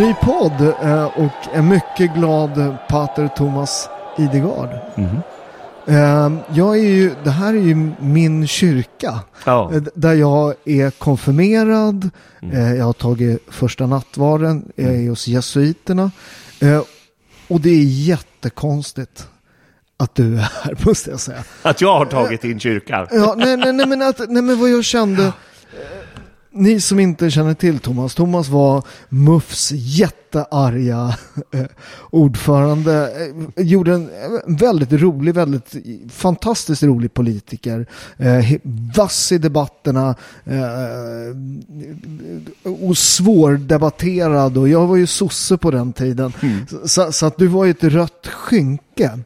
Ny podd eh, och en mycket glad pater Thomas Idegard. Eh, Jag är ju, det här är ju min kyrka. Ja. eh, Där jag är konfirmerad. eh, Jag har tagit första nattvarden. Jag är hos jesuiterna. Och det är jättekonstigt att du är här, måste jag säga. Att jag har tagit in kyrkan. Ja, nej, nej, nej, men, att, nej, men vad jag kände. Ni som inte känner till Thomas. Thomas var MUFs jättearga eh, ordförande. Eh, gjorde en eh, väldigt rolig, väldigt fantastiskt rolig politiker. Vass i debatterna. Och svårdebatterad. Och jag var ju sosse på den tiden. Så, så att du var ju ett rött skynke.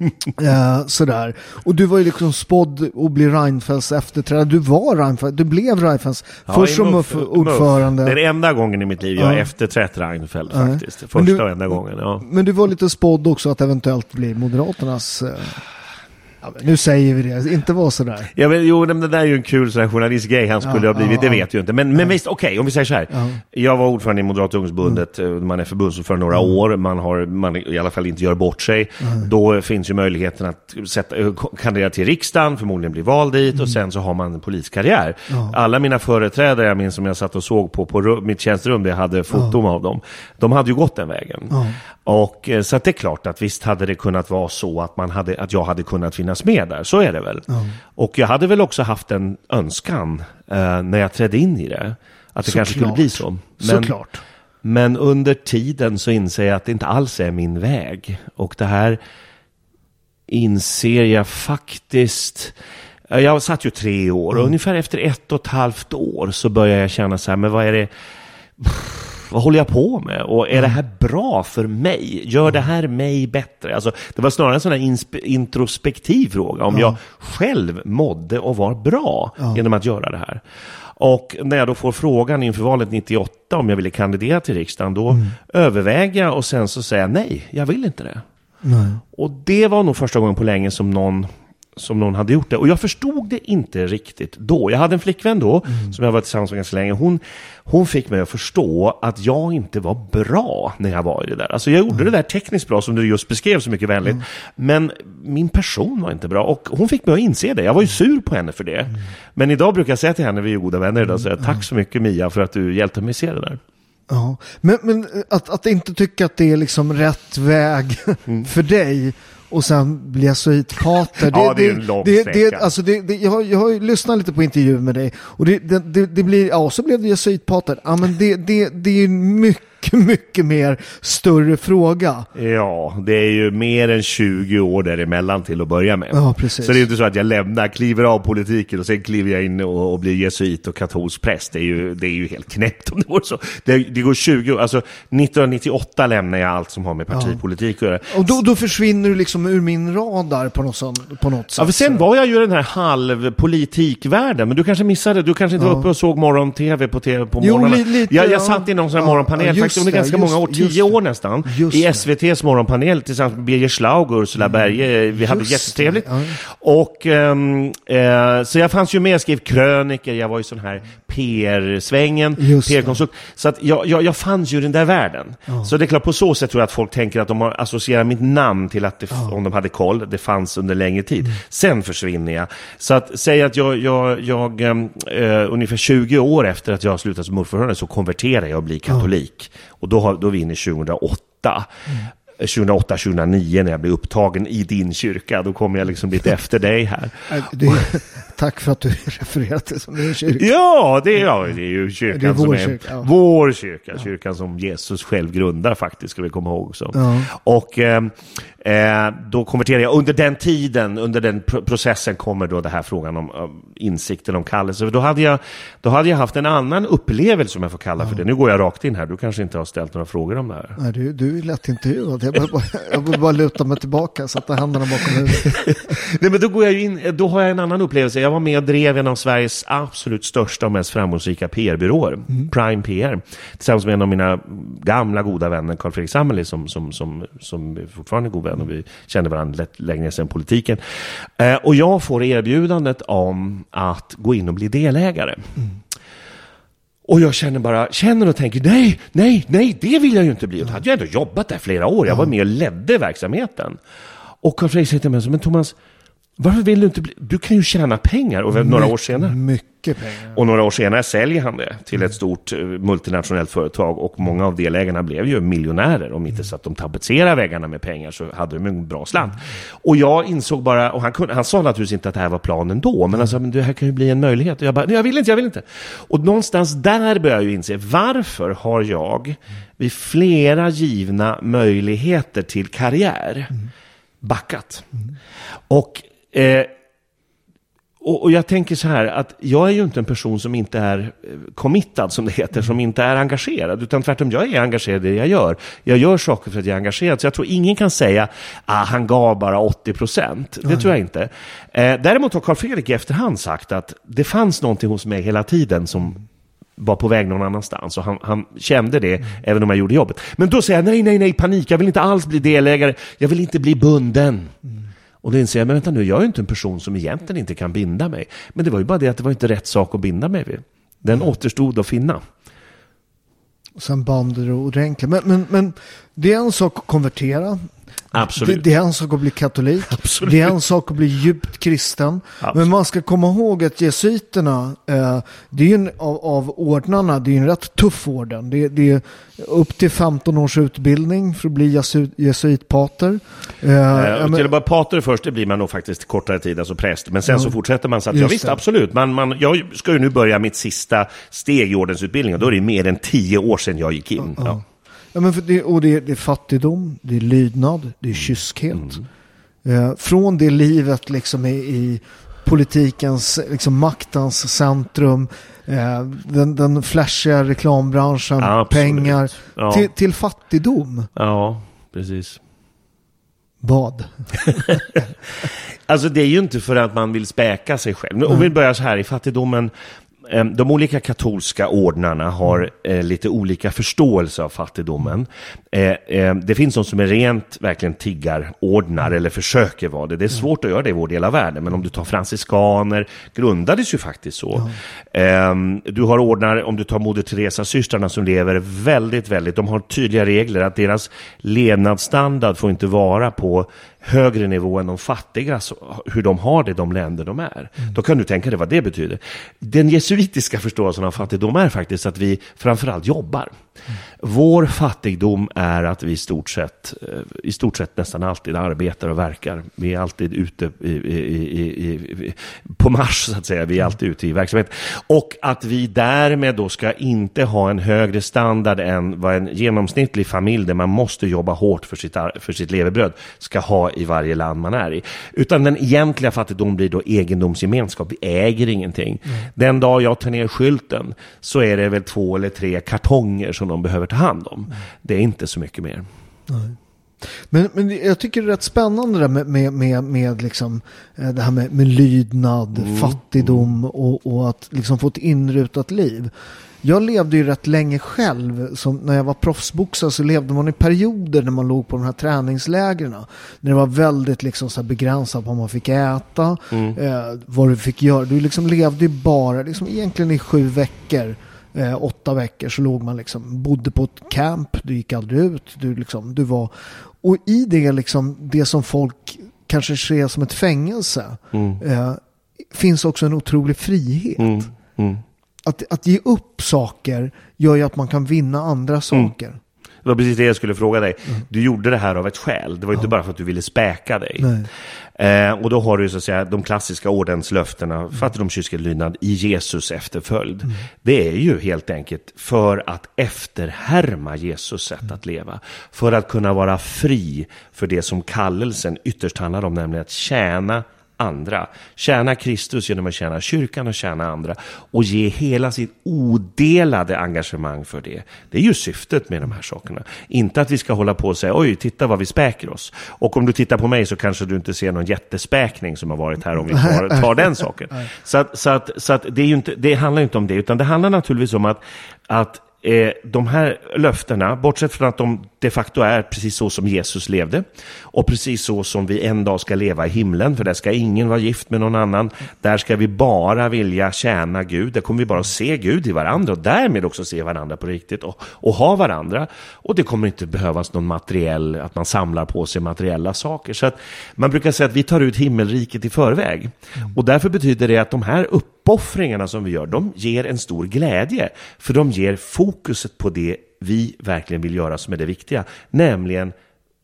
Eh, sådär. Och du var ju liksom spådd att bli Reinfeldts efterträdare. Du var Reinfeldt, du blev Reinfeldts först i som MUF- MUF-ordförande. Det är den enda gången i mitt liv jag har Ja. efterträtt Reinfeldt Ja. faktiskt. Första du- och enda gången. Ja. Men du var lite spådd också att eventuellt bli Moderaternas... eh, ja, nu säger vi det, inte vara sådär. Ja, men, jo, men det där är ju en kul sån här journalistgrej han skulle Ja, ha blivit, ja, det vet jag inte. Men, men visst, okej, om vi säger så här. Ja. Jag var ordförande i Moderata ungdomsförbundet, eh, man är förbundsordförande några år, man har, man i alla fall inte gör bort sig. Då finns ju möjligheten att sätta, eh, kandidera till riksdagen, förmodligen bli vald dit och sen så har man en politisk karriär. Alla mina företrädare, jag minns som jag satt och såg på, på ru- mitt tjänsterum där jag hade foton av dem, de hade ju gått den vägen. Och eh, så det är klart att visst hade det kunnat vara så att, man hade, att jag hade kunnat finnas med där, så är det väl. Och jag hade väl också haft en önskan eh, när jag trädde in i det, att det kanske skulle Såklart. bli så. Men, Såklart. men under tiden så inser jag att det inte alls är min väg. Och det här inser jag faktiskt. Jag satt ju tre år och ungefär efter ett och ett halvt år så börjar jag känna så här, men vad är det, vad håller jag på med? Och är det här bra för mig? Gör det här mig bättre? Alltså, det var snarare en sån här introspektiv fråga, om jag själv mådde och var bra genom att göra det här. Och när jag då får frågan inför valet 98 om jag ville kandidera till riksdagen, då överväger jag och sen så säger jag nej, jag vill inte det. Och det var nog första gången på länge som någon, som någon hade gjort det. Och jag förstod det inte riktigt då. Jag hade en flickvän då, som jag var tillsammans med ganska länge. Hon, hon fick mig att förstå att jag inte var bra när jag var i det där. Alltså jag gjorde det där tekniskt bra, som du just beskrev så mycket vänligt. Men min person var inte bra. Och hon fick mig att inse det. Jag var ju sur på henne för det. Men idag brukar jag säga till henne, vi är goda vänner idag, säga tack så mycket Mia för att du hjälpte mig se det där. Ja. Men, men att, att inte tycka att det är liksom rätt väg Mm. för dig och sen bli jesuitpater. Ja, det är en lång det, det, alltså det, det, jag, har, jag har lyssnat lite på intervjuer med dig och det, det, det, det blir, ja så blev det jesuitpater. Ja men det, det, det är mycket mycket, mycket mer större fråga. Ja, det är ju mer än 20 år däremellan till att börja med. Ja, precis. Så det är inte så att jag lämnar, kliver av politiken och sen kliver jag in och, och blir jesuit och katolsk präst. Det är ju, det är ju helt knäppt om det vore så. Det, det går 20 år, alltså 1998 lämnar jag allt som har med partipolitik att göra. Och då, då försvinner du liksom ur min radar på något, sånt, på något sätt. Ja, för sen var jag ju den här halvpolitikvärlden, men du kanske missade, du kanske inte var uppe och såg morgon-tv på, TV på Jo, morgonen. li- lite, jag, jag ja. satt i någon sån här Ja, morgonpanel ja, faktiskt under ganska många år, tio år nästan, i. SVTs morgonpanel tillsammans med Birger Schlaug och Ursula Berge. Vi hade jättetrevligt. ja. Och, ehm, eh, så jag fanns ju med, jag skrev kröniker, jag var ju sån här PR-svängen. PR-konsult. Så att jag, jag, jag fanns ju i den där världen. Så det är klart, på så sätt tror jag att folk tänker att de har associerat mitt namn till att det, om de hade koll, det fanns under längre tid. Mm. Sen försvinner jag. Så att säga att jag, jag, jag ehm, eh, ungefär 20 år efter att jag har slutat som ordförande så konverterar jag och blir katolik. Och då, har, då är vi inne i 2008. Mm. 2008-2009 när jag blir upptagen i din kyrka. Då kommer jag liksom lite efter dig här. Det är, tack för att du refererar till som din kyrka. Ja, det är, ja, det är ju kyrkan Det är vår som är kyrka, ja. vår kyrka. Kyrkan som Jesus själv grundar faktiskt, ska vi komma ihåg. Så. Ja. Och eh, eh, då konverterar jag. Under den tiden, under den pr- processen kommer då den här frågan om eh, insikten om kallelse. Då hade, jag, då hade jag haft en annan upplevelse, om jag får kalla för det. Nu går jag rakt in här, du kanske inte har ställt några frågor om det här. Nej, du, du är lätt intervjuad. Jag vill bara, jag bara luta mig tillbaka, sätta händerna bakom huvudet. Nej, men då, går jag in, då har jag en annan upplevelse. Jag var med och drev en av Sveriges absolut största och mest framgångsrika PR-byråer, Prime PR, tillsammans med en av mina gamla goda vänner, Carl Fredrik Sammeli, som, som, som, som är fortfarande är god vän och vi kände varandra lätt, längre sedan politiken. Eh, och jag får erbjudandet om att gå in och bli delägare. Och jag känner bara, känner och tänker nej, nej, nej, det vill jag ju inte bli. Jag hade ju ändå jobbat där flera år, jag var med och ledde verksamheten. Och Carl Fredrik säger till mig, men Thomas, varför vill du inte bli, du kan ju tjäna pengar. Och några år senare, Mycket pengar. och några år senare säljer han det till ett stort eh, multinationellt företag och många av delägarna blev ju miljonärer. Om inte så att de tapetserade väggarna med pengar så hade de en bra slant. Och jag insåg bara, och han, kunde, han sa naturligtvis inte att det här var planen då, men han sa, men det här kan ju bli en möjlighet. Och jag bara, nej jag vill inte, jag vill inte. Och någonstans där börjar jag ju inse, varför har jag vid flera givna möjligheter till karriär backat? Och eh, och, och jag tänker så här att jag är ju inte en person som inte är eh, committad, som det heter, som inte är engagerad, utan tvärtom, jag är engagerad i det jag gör. Jag gör saker för att jag är engagerad, så jag tror ingen kan säga ah, han gav bara 80 procent. Det tror jag inte. Eh, däremot har Carl Fredrik i efterhand sagt att det fanns någonting hos mig hela tiden som var på väg någon annanstans och han, han kände det även om jag gjorde jobbet. Men då säger jag nej, nej, nej, panik, jag vill inte alls bli delägare, jag vill inte bli bunden. Och då inser jag, men vänta nu, jag är ju inte en person som egentligen inte kan binda mig. Men det var ju bara det att det var inte rätt sak att binda mig vid. Den återstod att finna. Och sen band du ordentligt. Men, men, men det är en sak att konvertera. Absolut. Det, det är en sak att bli katolik. Absolut. Det är en sak att bli djupt kristen. Absolut. Men man ska komma ihåg att jesuiterna, eh, det är en, av, av ordnarna, det är en rätt tuff orden. Det, det är upp till 15 års utbildning för att bli jesu, jesuitpater. Eh, Eh, ja, men- till att vara pater först, det blir man nog faktiskt kortare tid, alltså präst. Men sen så fortsätter man så att, ja visst, det. absolut. Man, man, jag ska ju nu börja mitt sista steg i ordensutbildningen. Då är det mer än tio år sedan jag gick in. Ja. Ja, men för det, och det, är- det är fattigdom, det är lydnad, det är kyskhet. Eh, från det livet liksom i, i politikens, liksom maktens centrum, eh, den, den flashiga reklambranschen, Absolut. pengar, Ja. till, till fattigdom. ja, precis. Vad? Alltså det är ju inte för att man vill späka sig själv. Nu, Om vi börjar så här, i fattigdomen, de olika katolska ordnarna har eh, lite olika förståelse av fattigdomen. Eh, eh, det finns de som är rent, verkligen tiggarordnar, eller försöker vara det. Det är svårt att göra det i vår del av världen, men om du tar franciskaner, grundades ju faktiskt så. Eh, du har ordnar, om du tar Moder Teresa-systrarna som lever väldigt, väldigt, de har tydliga regler att deras levnadsstandard får inte vara på högre nivå än de fattiga, så, hur de har det i de länder de är. Mm. Då kan du tänka dig vad det betyder. Den jesuitiska förståelsen av fattigdom är faktiskt att vi framförallt jobbar. Mm. Vår fattigdom är att vi i stort, sett, eh, i stort sett nästan alltid arbetar och verkar. Vi är alltid ute i, i, i, på marsch, så att säga. Vi är alltid ute i verksamhet. Och att vi därmed då ska inte ha en högre standard än vad en genomsnittlig familj där man måste jobba hårt för sitt, för sitt levebröd ska ha i varje land man är i. Utan den egentliga fattigdomen blir då egendomsgemenskap. Vi äger ingenting. Mm. Den dag jag tar ner skylten så är det väl två eller tre kartonger som de behöver ta hand om. Mm. Det är inte så mycket mer. Nej. Men, men jag tycker det är rätt spännande det med, med, med, med liksom, eh, det här med, med lydnad, mm. fattigdom och, och att liksom få ett inrutat liv. Jag levde ju rätt länge själv. Som när jag var proffsboxare så levde man i perioder när man låg på de här träningslägren. När det var väldigt liksom så begränsat vad man fick äta, mm. eh, vad du fick göra. Du liksom levde ju bara, liksom egentligen i sju veckor eh, åtta veckor så låg man liksom, bodde på ett camp, du gick aldrig ut, du liksom, du var, och i det liksom, det som folk kanske ser som ett fängelse, mm. eh, finns också en otrolig frihet. Mm. Mm. Att, att ge upp saker gör ju att man kan vinna andra mm. saker. Det var precis det jag skulle fråga dig. Mm. Du gjorde det här av ett skäl. Det var ja. inte bara för att du ville späka dig. Eh, och då har du så att säga de klassiska ordenslöftena, mm. fattigdom, kyskhet, lydnad i Jesus efterföljd. Mm. Det är ju helt enkelt för att efterhärma Jesus sätt mm. att leva. För att kunna vara fri för det som kallelsen ytterst handlar om, nämligen att tjäna andra. Tjäna Kristus genom att tjäna kyrkan och tjäna andra. Och ge hela sitt odelade engagemang för det. Det är ju syftet med de här sakerna. Inte att vi ska hålla på och säga oj, titta vad vi späker oss. Och om du tittar på mig så kanske du inte ser någon jättespäkning som har varit här om vi tar, tar den saken. Så, att, så, att, så att det, är inte, det handlar inte om det, utan det handlar naturligtvis om att, att eh, de här löftena, bortsett från att de de facto är precis så som Jesus levde och precis så som vi en dag ska leva i himlen, för där ska ingen vara gift med någon annan. Där ska vi bara vilja tjäna Gud, där kommer vi bara se Gud i varandra och därmed också se varandra på riktigt och, och ha varandra. Och det kommer inte behövas någon materiell, att man samlar på sig materiella saker. Så att man brukar säga att vi tar ut himmelriket i förväg. Och därför betyder det att de här uppoffringarna som vi gör, de ger en stor glädje. För de ger fokuset på det vi verkligen vill göra som är det viktiga, nämligen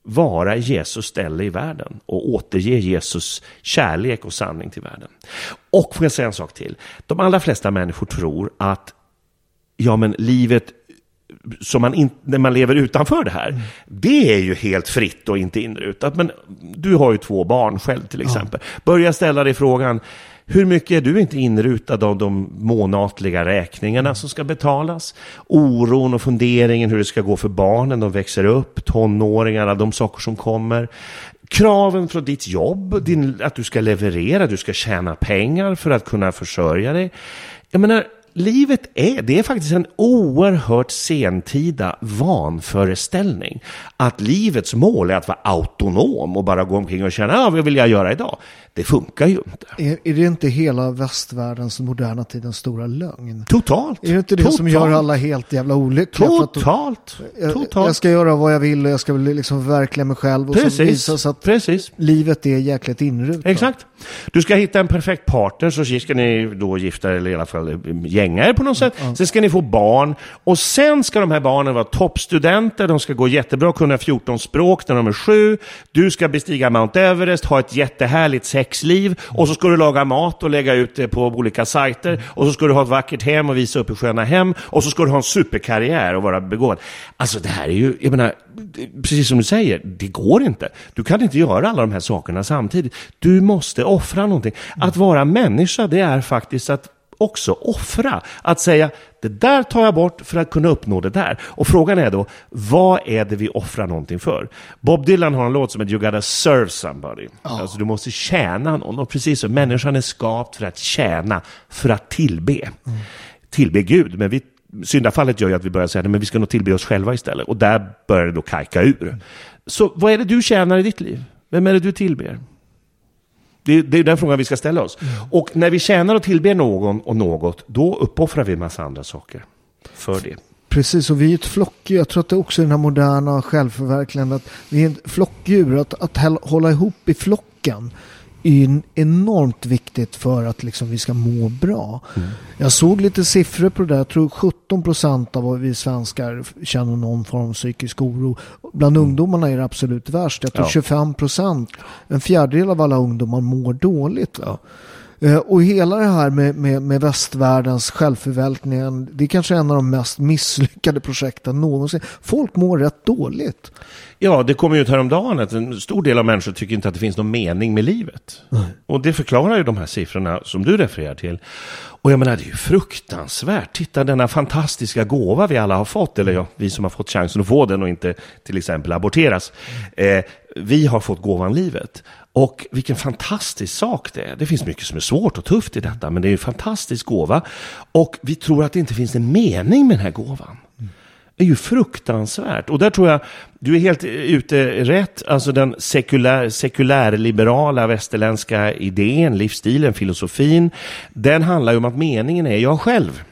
vara Jesus ställe i världen och återge Jesus kärlek och sanning till världen. Och får jag säga en sak till. De allra flesta människor tror att ja, men livet som man in, när man lever utanför det här, mm. det är ju helt fritt och inte inrutat. Men du har ju två barn själv till exempel. Ja. Börja ställa dig frågan, hur mycket är du inte inrutad av de månatliga räkningarna som ska betalas? Oron och funderingen hur det ska gå för barnen, de växer upp, tonåringarna, de saker som kommer. Kraven från ditt jobb, din, att du ska leverera, du ska tjäna pengar för att kunna försörja dig. Jag menar, livet är, det är faktiskt en oerhört sentida vanföreställning. Att livets mål är att vara autonom och bara gå omkring och känna, ja, vad vill jag göra idag? Det funkar ju inte. Är, är det inte hela västvärldens moderna tidens stora lögn? Totalt. Är det inte det Totalt. som gör alla helt jävla olyckliga? Totalt. Jag, Totalt. jag ska göra vad jag vill och jag ska liksom förverkliga mig själv. Och Precis. så visa så att Precis. livet är jäkligt inrutat. Exakt. Du ska hitta en perfekt partner så ska ni då gifta eller i alla fall gänga er på något sätt. Mm. Sen ska ni få barn och sen ska de här barnen vara toppstudenter. De ska gå jättebra, kunna 14 språk när de är sju. Du ska bestiga Mount Everest, ha ett jättehärligt sexliv och så ska du laga mat och lägga ut det på olika sajter och så ska du ha ett vackert hem och visa upp i sköna hem och så ska du ha en superkarriär och vara begåvad. Alltså det här är ju, jag menar, precis som du säger, det går inte. Du kan inte göra alla de här sakerna samtidigt. Du måste offra någonting. Att vara människa, det är faktiskt att också offra. Att säga, det där tar jag bort för att kunna uppnå det där. Och frågan är då, vad är det vi offrar någonting för? Bob Dylan har en låt som heter You gotta serve somebody. Oh. Alltså du måste tjäna någon. Och precis så, människan är skapt för att tjäna, för att tillbe. Mm. Tillbe Gud, men vi syndafallet gör ju att vi börjar säga att vi ska nog tillbe oss själva istället. Och där börjar det då kajka ur. Mm. Så vad är det du tjänar i ditt liv? Vem är det du tillber? Det, det är den frågan vi ska ställa oss. Mm. Och när vi tjänar och tillber någon och något, då uppoffrar vi en massa andra saker för det. Precis, och vi är ett flockdjur. Jag tror att det också är den här moderna självförverkligandet. Vi är ett flockdjur. Att, att hålla ihop i flocken är enormt viktigt för att liksom vi ska må bra. Mm. Jag såg lite siffror på det där. Jag tror 17 procent av vi svenskar känner någon form av psykisk oro. Bland mm. ungdomarna är det absolut värst. Jag tror ja. 25 procent, en fjärdedel av alla ungdomar mår dåligt. Ja. Eh, och hela det här med, med, med västvärldens självförvaltning, det är kanske en av de mest misslyckade projekten någonsin. Folk mår rätt dåligt. Ja, det kom ju ut häromdagen att en stor del av människor tycker inte att det finns någon mening med livet. Nej. Och det förklarar ju de här siffrorna som du refererar till. Och jag menar, det är ju fruktansvärt. Titta denna fantastiska gåva vi alla har fått, eller ja, vi som har fått chansen att få den och inte till exempel aborteras. Eh, vi har fått gåvan livet. Och vilken fantastisk sak det är. Det finns mycket som är svårt och tufft i detta, men det är en fantastisk gåva. Och vi tror att det inte finns en mening med den här gåvan. Är ju fruktansvärt. Och där tror jag, du är helt ute rätt. Alltså den sekulär, sekulärliberala västerländska idén, livsstilen, filosofin. Den handlar ju om att meningen är jag själv.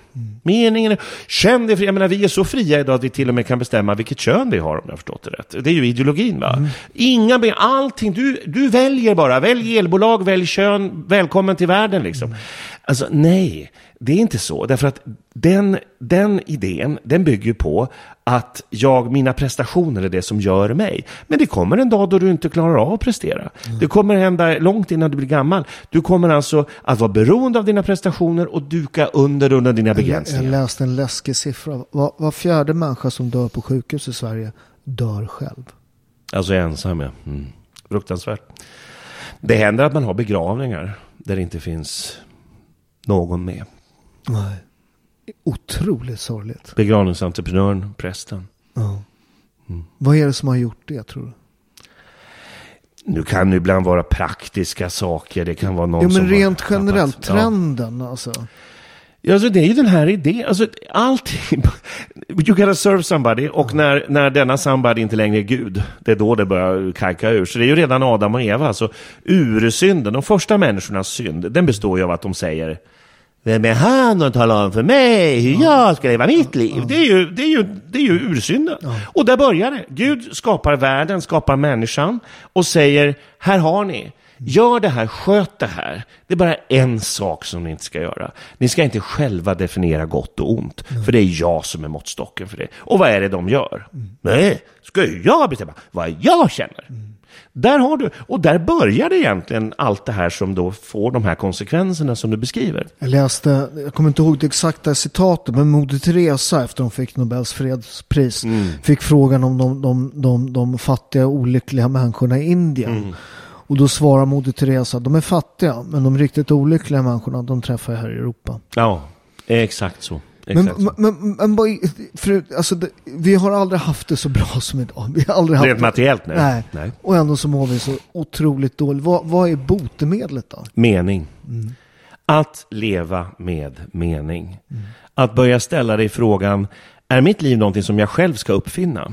Meningen är, känn dig fri. Jag menar, vi är så fria idag att vi till och med kan bestämma vilket kön vi har om jag har förstått det rätt. Det är ju ideologin va? Mm. Inga, allting, du, du väljer bara. Välj elbolag, välj kön, välkommen till världen liksom. Mm. Alltså nej, det är inte så. Därför att den, den idén, den bygger på att jag, mina prestationer är det som gör mig. Men det kommer en dag då du inte klarar av att prestera. Mm. Det kommer hända långt innan du blir gammal. Du kommer alltså att vara beroende av dina prestationer och duka under under dina begränsningar. Jag läste en läskig siffra. Var, var fjärde människa som dör på sjukhus i Sverige dör själv. Alltså ensam ja. Mm. Fruktansvärt. Det händer att man har begravningar där det inte finns någon med. Nej. Otroligt sorgligt. Begravningsentreprenören, prästen. Ja. Mm. Vad är det som har gjort det tror du? Nu kan det ibland vara praktiska saker. Det kan vara någon ja, men som rent generellt, trenden ja. alltså. Ja, alltså det är ju den här idén. Alltså allting. You gotta serve somebody. Och när, när denna somebody inte längre är Gud, det är då det börjar kajka ur. Så det är ju redan Adam och Eva. Alltså ursynden, de första människornas synd, den består ju av att de säger vem är han och talar om för mig hur jag ska leva mitt liv? Det är ju, det är ju, det är ju ursynden. Och där börjar det. Gud skapar världen, skapar människan och säger, här har ni. Gör det här, sköt det här. Det är bara en sak som ni inte ska göra. Ni ska inte själva definiera gott och ont. Mm. För det är jag som är måttstocken för det. Och vad är det de gör? Mm. Nej, ska jag bestämma vad jag känner? Där har du, och där börjar det egentligen allt det här som då får de här konsekvenserna som du beskriver. Jag läste, jag kommer inte ihåg det exakta citatet, men Moder Teresa efter hon fick Nobels fredspris mm. fick frågan om de, de, de, de fattiga olyckliga människorna i Indien. Mm. Och då svarar Moder Teresa, de är fattiga, men de riktigt olyckliga människorna, de träffar jag här i Europa. Ja, exakt så. Men, men, men, men för, alltså, det, vi har aldrig haft det så bra som idag. Vi har aldrig haft Rent materiellt? Nej. nej. nej. Och ändå så mår vi så otroligt dåligt. Vad, vad är botemedlet då? Mening. Mm. Att leva med mening. Mm. Att börja ställa dig frågan, är mitt liv någonting som jag själv ska uppfinna?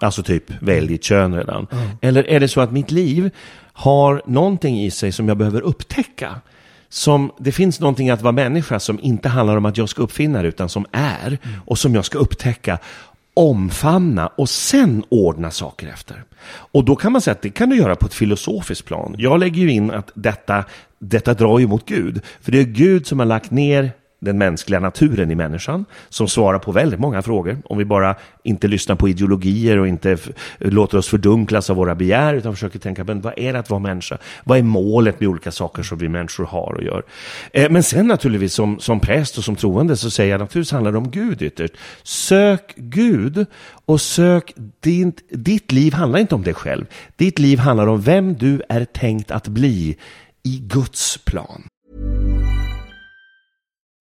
Alltså typ, välj ditt kön redan. Mm. Eller är det så att mitt liv har någonting i sig som jag behöver upptäcka? Som, det finns någonting att vara människa som inte handlar om att jag ska uppfinna det, utan som är och som jag ska upptäcka, omfamna och sen ordna saker efter. Och då kan man säga att det kan du göra på ett filosofiskt plan. Jag lägger ju in att detta, detta drar ju mot Gud, för det är Gud som har lagt ner den mänskliga naturen i människan som svarar på väldigt många frågor. Om vi bara inte lyssnar på ideologier och inte låter oss fördunklas av våra begär utan försöker tänka men vad är det att vara människa? Vad är målet med olika saker som vi människor har och gör? Eh, men sen naturligtvis som, som präst och som troende så säger jag naturligtvis handlar det om Gud ytterst. Sök Gud och sök din, ditt liv handlar inte om dig själv. Ditt liv handlar om vem du är tänkt att bli i Guds plan.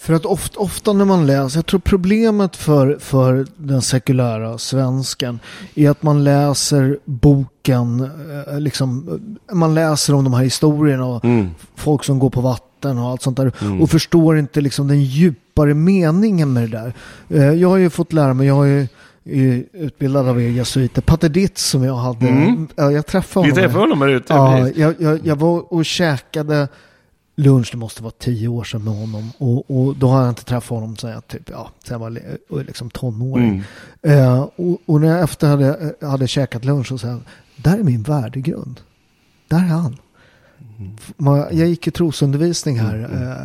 För att ofta, ofta när man läser, jag tror problemet för, för den sekulära svensken är att man läser boken, eh, liksom, man läser om de här historierna och folk som går på vatten och allt sånt där och förstår inte liksom den djupare meningen med det där. Eh, Jag har ju fått lära mig, jag har ju utbildad av er jesuiter, Pater Ditz som jag hade, ja, jag träffade Vi honom. träffade honom här ute. Ja, jag, jag, jag var och käkade lunch, det måste vara tio år sedan med honom. Och, och då har jag inte träffat honom sedan jag, typ, ja, sedan jag var och liksom tonåring. Eh, och, och när jag efter hade, eh, hade käkat lunch så sa där är min värdegrund. Där är han. Man- Jag gick i trosundervisning här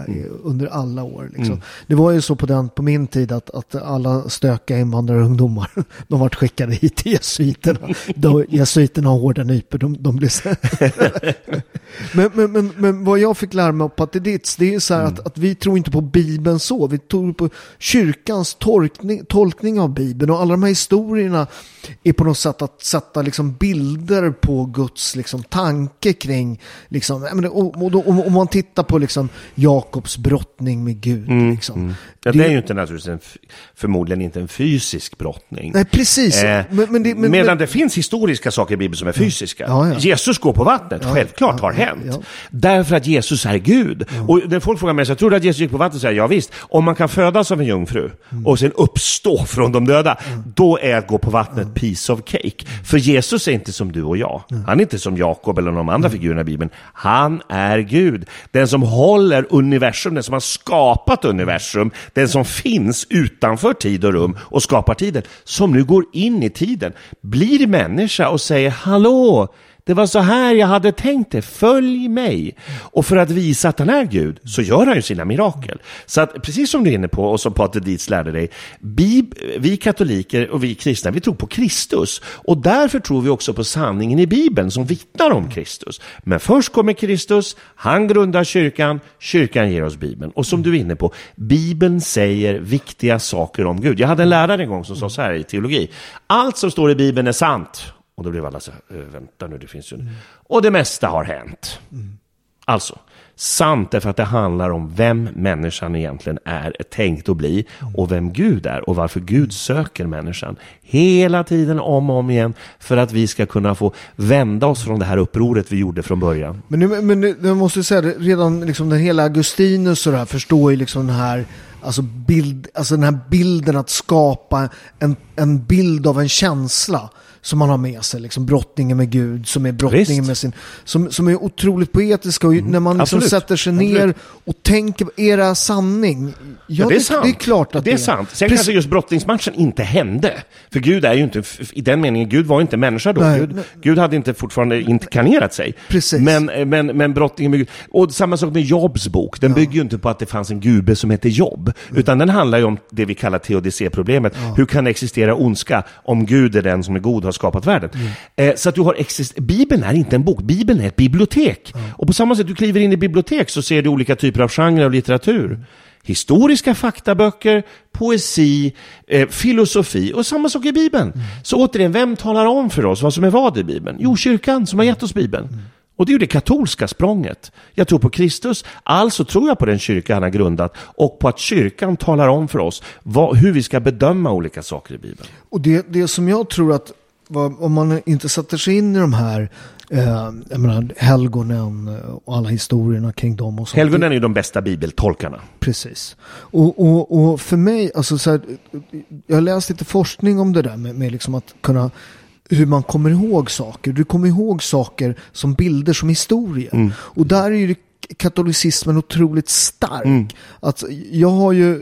eh, i- under alla år. Liksom. Det var ju så på, den, på min tid att, att alla stökiga invandrarungdomar de vart skickade hit till jesuiterna. Då, jesuiterna har hårda nypor. De, de blir så... men, men, men, men vad jag fick lära mig av Pater Ditz, det är så här att, att vi tror inte på Bibeln så. Vi tror på kyrkans tolkning, tolkning av Bibeln. Och alla de här historierna är på något sätt att sätta liksom bilder på Guds liksom, tanke kring, liksom, menar, och, och då, om, man tittar på liksom, Jakobs brottning med Gud. liksom. Ja, det är ju inte naturligtvis en, förmodligen inte en fysisk brottning. Nej, precis. Eh, Men- men det- men- medan men- det finns historiska saker i Bibeln som är fysiska. Ja, ja. Jesus går på vattnet, självklart har hänt. Därför att Jesus är Gud. Och när folk frågar mig, så jag tror att Jesus gick på vattnet? säger jag, ja visst. Om man kan födas av en jungfru Mm. och sen uppstå från de döda, då är att gå på vattnet piece of cake. För Jesus är inte som du och jag. Mm. Han är inte som Jakob eller de andra figurerna i Bibeln. Han han är Gud. Den som håller universum, den som har skapat universum, den som finns utanför tid och rum och skapar tiden, som nu går in i tiden, blir människa och säger hallå, det var så här jag hade tänkt det, följ mig. Och för att visa att han är Gud så gör han ju sina mirakel. Så att precis som du är inne på och som Pater Dietz lärde dig, vi katoliker och vi kristna, vi tror på Kristus. Och därför tror vi också på sanningen i Bibeln som vittnar om Kristus. Men först kommer Kristus, han grundar kyrkan, kyrkan ger oss Bibeln. Och som du är inne på, Bibeln säger viktiga saker om Gud. Jag hade en lärare en gång som sa så här i teologi, allt som står i Bibeln är sant. Och då blev alla så här, eh, vänta nu, det finns ju... Och det mesta har hänt. Alltså, sant därför att det handlar om vem människan egentligen är tänkt att bli och vem Gud är och varför Gud söker människan hela tiden om och om igen för att vi ska kunna få vända oss från det här upproret vi gjorde från början. Men, nu, men nu- jag måste säga det, redan liksom den hela Augustinus och det här förstår ju liksom den här, alltså, bild, alltså den här bilden att skapa en, en bild av en känsla som man har med sig, liksom brottningen med Gud, som är brottningen Visst. med sin, som, som är otroligt poetiska och när man liksom sätter sig ner Absolut. och tänker, är det här sanning? Ja, det är sant. Det är klart att det är sant. Sen Precis. kanske just brottningsmatchen inte hände. För Gud är ju inte, i den meningen, Gud var inte människa då. Nej, Gud, nej. Gud hade inte fortfarande inkarnerat sig. Precis. Men, men, men brottningen med Gud. Och samma sak med Jobs bok. Den bygger ju inte på att det fanns en gube som hette Jobb. Mm. Utan den handlar ju om det vi kallar teodicéproblemet. Hur kan det existera ondska om Gud är den som är god skapat världen? Mm. Eh, så att du har exist- Bibeln är inte en bok, Bibeln är ett bibliotek. Och på samma sätt, du kliver in i bibliotek så ser du olika typer av genrer av litteratur. Historiska faktaböcker, poesi, eh, filosofi och samma sak i Bibeln. Så återigen, vem talar om för oss vad som är vad i Bibeln? Jo, kyrkan som har gett oss Bibeln. Och det är ju det katolska språnget. Jag tror på Kristus, alltså tror jag på den kyrka han har grundat och på att kyrkan talar om för oss vad, hur vi ska bedöma olika saker i Bibeln. Och det, det som jag tror att om man inte sätter sig in i de här eh, jag menar, helgonen och alla historierna kring dem och sånt. Helgonen är ju de bästa bibeltolkarna. Precis. Och, och, och för mig, alltså så här, jag har läst lite forskning om det där med, med liksom att kunna hur man kommer ihåg saker. Du kommer ihåg saker som bilder, som historier. Och där är det katolicismen otroligt stark. Mm. Att jag har ju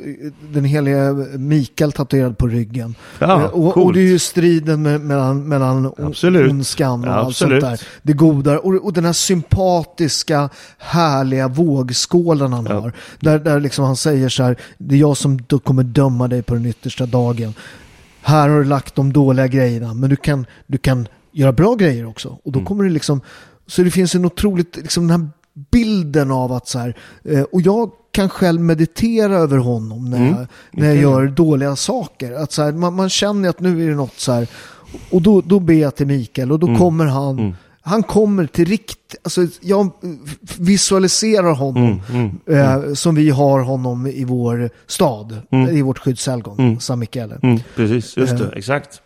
den heliga Mikael tatuerad på ryggen. Ja, Eh, och, och det är ju striden med, mellan, mellan Absolut. ondskan och Ja, allt sånt där. Det goda och, och den här sympatiska, härliga vågskålen han Ja. har. Där, där liksom han säger så här, det är jag som kommer döma dig på den yttersta dagen. Här har du lagt de dåliga grejerna, men du kan, du kan göra bra grejer också. Och då Mm. kommer det liksom, så det finns en otroligt, liksom den här bilden av att så här, eh, och jag kan själv meditera över honom när, Mm. jag, när jag Okej. gör dåliga saker. Att så här, man, man känner att nu är det något så här, och då, då ber jag till Mikael och då Mm. kommer han, han kommer till rikt, alltså jag visualiserar honom Mm, eh, som vi har honom i vår stad, i vort skyddshelgon, San Michele. Mm, precis, just det, Eh. exakt.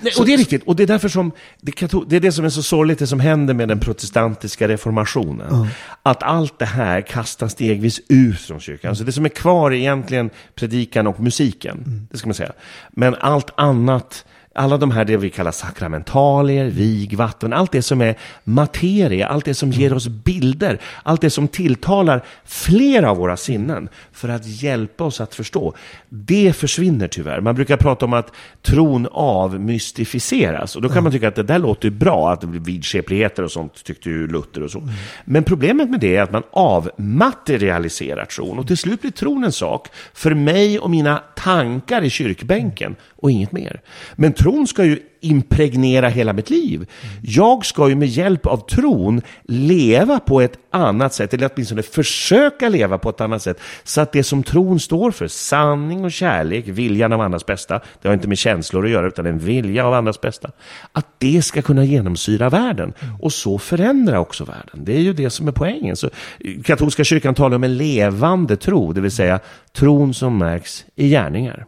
Nej, och det är riktigt, och det är därför som det, är det som är så sorgligt, det som händer med den protestantiska reformationen. Att allt det här kastas stegvis ut från kyrkan. Så det som är kvar är egentligen predikan och musiken, det ska man säga. Men allt annat, alla de här det vi kallar sakramentalier, vig, vatten, allt det som är materia, allt det som ger oss bilder, allt det som tilltalar flera av våra sinnen för att hjälpa oss att förstå. Det försvinner tyvärr. Man brukar prata om att tron avmystificeras och då kan man tycka att det där låter ju bra, att vidskepligheter och sånt tyckte ju Luther och så. Men problemet med det är att man avmaterialiserar tron och till slut blir tron en sak för mig och mina tankar i kyrkbänken och inget mer. Men tron ska ju impregnera hela mitt liv. Jag ska ju med hjälp av tron leva på ett annat sätt, eller åtminstone försöka leva på ett annat sätt, så att det som tron står för, sanning och kärlek, viljan av andras bästa, det har inte med känslor att göra, utan en vilja av andras bästa, att det ska kunna genomsyra världen och så förändra också världen. Det är ju det som är poängen. Så, eh, katolska kyrkan talar om en levande tro, det vill säga tron som märks i gärningar.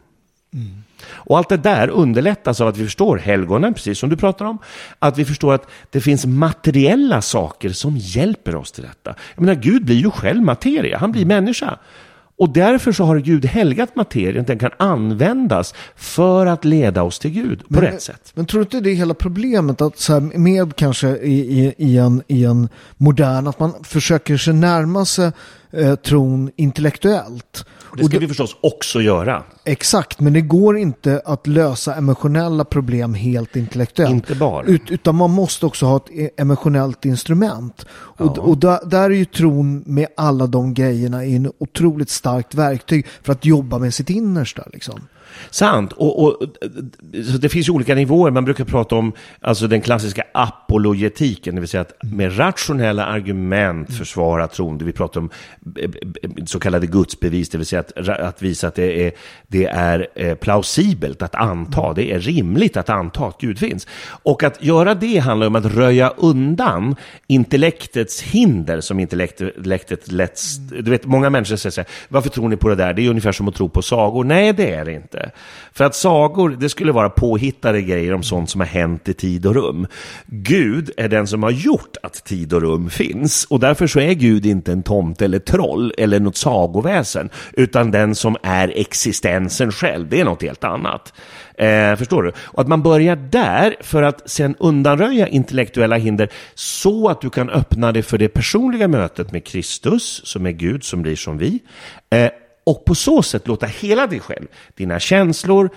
Mm. Och allt det där underlättas av att vi förstår helgonen, precis som du pratar om. Att vi förstår att det finns materiella saker som hjälper oss till detta. Jag menar, Gud blir ju själv materia, han blir människa. Och därför så har Gud helgat materien, den kan användas för att leda oss till Gud på rätt sätt. Men tror du inte det är hela problemet att så här, med kanske i, i, i, en, i en modern, att man försöker sig närma sig eh, tron intellektuellt. Det ska vi förstås också göra. Exakt, men det går inte att lösa emotionella problem helt intellektuellt. Inte bara. Ut, utan man måste också ha ett e- emotionellt instrument. Och, och där, där är ju tron med alla de grejerna en otroligt starkt verktyg för att jobba med sitt innersta. Liksom. Sant. Och, och, så det finns ju olika nivåer. Man brukar prata om alltså den klassiska apologetiken, det vill säga att med rationella argument försvara tron. Vi pratar om eh, eh, så kallade gudsbevis, det vill säga att, att visa att det är, det är eh, plausibelt att anta, det är rimligt att anta att Gud finns. Och att göra det handlar om att röja undan intellektets hinder som intellektet lätt... Du vet, många människor säger så här, varför tror ni på det där? Det är ungefär som att tro på sagor. Nej, det är det inte. För att sagor, det skulle vara påhittade grejer om sånt som har hänt i tid och rum. Gud är den som har gjort att tid och rum finns. Och därför så är Gud inte en tomte eller troll eller något sagoväsen. Utan den som är existensen själv. Det är något helt annat. Eh, förstår du? Och att man börjar där för att sen undanröja intellektuella hinder så att du kan öppna dig för det personliga mötet med Kristus, som är Gud, som blir som vi. Eh, och på så sätt låta hela dig själv, dina känslor,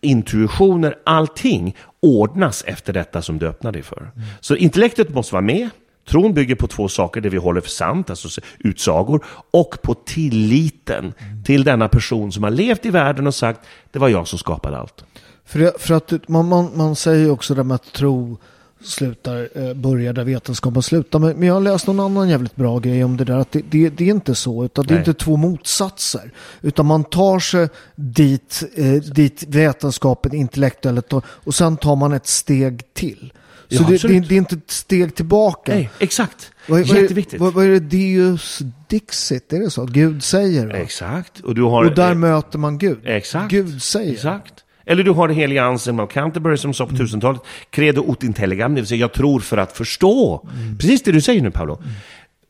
intuitioner, allting ordnas efter detta som du öppnar dig för. Så intellektet måste vara med. Tron bygger på två saker, det vi håller för sant, alltså utsagor, och på tilliten till denna person som har levt i världen och sagt, det var jag som skapade allt. För, det, för att man, man, man säger ju också det med att tro slutar, eh, börjar där vetenskapen slutar. Men, jag har läst någon annan jävligt bra grej om det där. Att det, det, det är inte så, utan det är Nej. inte två motsatser. Utan man tar sig dit, eh, dit vetenskapen intellektuellt och, sen tar man ett steg till. Så Ja, det, det, det är inte ett steg tillbaka. Nej, exakt. Vad, är, Jätteviktigt. vad, vad är det Deus Dixit? Är det så? Gud säger? Va? Exakt. Och du har... Och där eh, möter man Gud. Exakt. Gud säger. Exakt. Eller du har det heliga Anselm av Canterbury som sa på 1000-talet, credo ut intelligam, det vill säga jag tror för att förstå. Precis det du säger nu Paolo.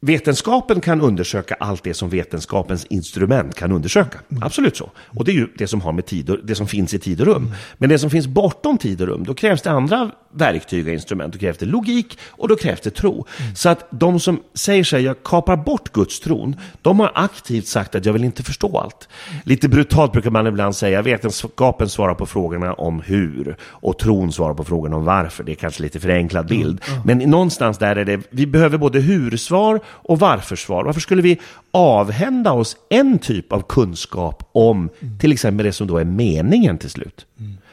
Vetenskapen kan undersöka allt det som vetenskapens instrument kan undersöka. Absolut så. Och det är ju det som, har med tid och, det som finns i tid och rum. Men det som finns bortom tid och rum, då krävs det andra verktyg och instrument. Då krävs det logik och då krävs det tro. Så att de som säger sig, jag kapar bort Guds tron, de har aktivt sagt att jag vill inte förstå allt. Lite brutalt brukar man ibland säga, vetenskapen svarar på frågorna om hur och tron svarar på frågorna om varför. Det är kanske lite förenklad bild. Men någonstans där är det, vi behöver både hur-svar och varför-svar. Varför skulle vi avhända oss en typ av kunskap om till exempel det som då är meningen till slut?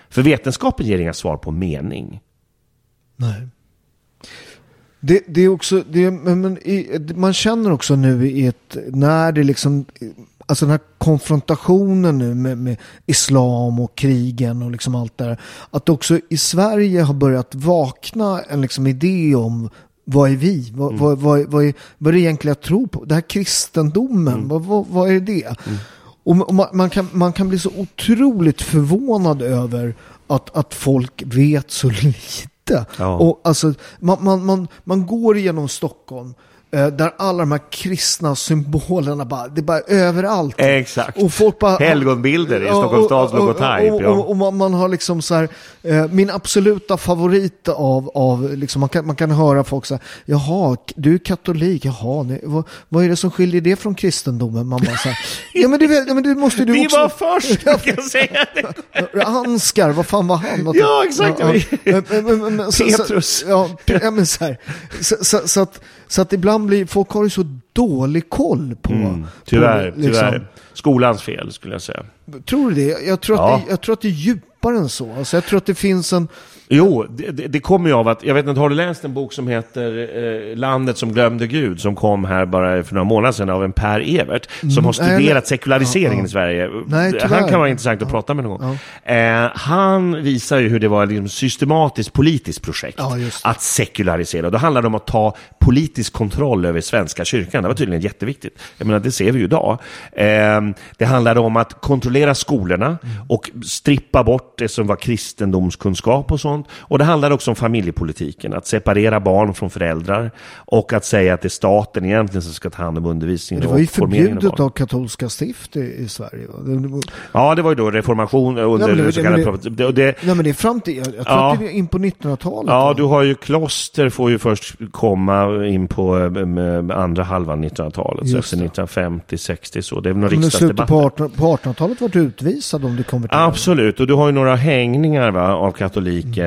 För vetenskapen ger inga svar på mening. Nej. Det, det är också, det, men, men, i, man känner också nu i ett, när det liksom, alltså den här konfrontationen nu med, med islam och krigen och liksom allt det där. Att också i Sverige har börjat vakna en liksom idé om vad är vi? Vad, Mm. vad, vad, vad, är, vad är det egentligen jag tror på? Det här kristendomen, Mm. vad, vad, vad är det? Och, och man, man, kan, man kan bli så otroligt förvånad över att, att folk vet så lite. Ja. Och alltså, man, man, man, man går igenom Stockholm där alla de här kristna symbolerna bara, det är bara överallt. Exakt. Och folk bara, Helgonbilder i Stockholms och- stads och- och- logotyp. Och, ja. och, och man, man har liksom så här, eh, min absoluta favorit av, av liksom, man, kan, man kan höra folk säga, jaha, k- du är katolik, jaha, nej, vad, vad är det som skiljer det från kristendomen? Man bara så här, ja men du, vet, ja, men du måste du Vi också... var först, kan jag säga det. Ansgar, vad fan var han? Ja, exakt. Så- så- Petrus. Ja, pe- ja, men så, här. Så, så, så, att, så att ibland blir folk har ju så dålig koll på... Mm, Tyvärr, på, liksom- tyvärr. Skolans fel skulle jag säga. Tror du det? Jag tror, Ja. att det? jag tror att det är djupare än så. Alltså jag tror att det finns en... Jo, det, det, det kommer ju av att, jag vet inte, har du läst en bok som heter eh, Landet som glömde Gud, som kom här bara för några månader sedan av en Per Evert, som har nej, studerat nej. sekulariseringen Ja, ja. i Sverige. Nej, Han kan vara intressant att prata med någon gång. Eh, han visar ju hur det var ett liksom, systematiskt politiskt projekt Ja, att sekularisera. Då handlar det om att ta politisk kontroll över Svenska kyrkan. Det var tydligen jätteviktigt. Jag menar, det ser vi ju idag. Eh, det handlade om att kontrollera skolorna Mm. och strippa bort det som var kristendomskunskap och sånt. Och det handlade också om familjepolitiken, att separera barn från föräldrar och att säga att det är staten egentligen som ska ta hand om undervisningen Det var ju förbjudet av katolska stift i, i Sverige. Va? Det, det, var- Ja, det var ju då reformation under Nej, det- så kallade... det- det, det, nej men det är fram till, jag, jag tror Ja. att det är in på 1900-talet. Ja, va? du har ju kloster får ju först komma in på eh, andra halvan 1900-talet, så Just efter det. 1950, 60 så. Det är väl någon riksdagsdebatt. på 18- på 1800-talet var du utvisad om du konverterade. Absolut, och du har ju några hängningar va, av katoliker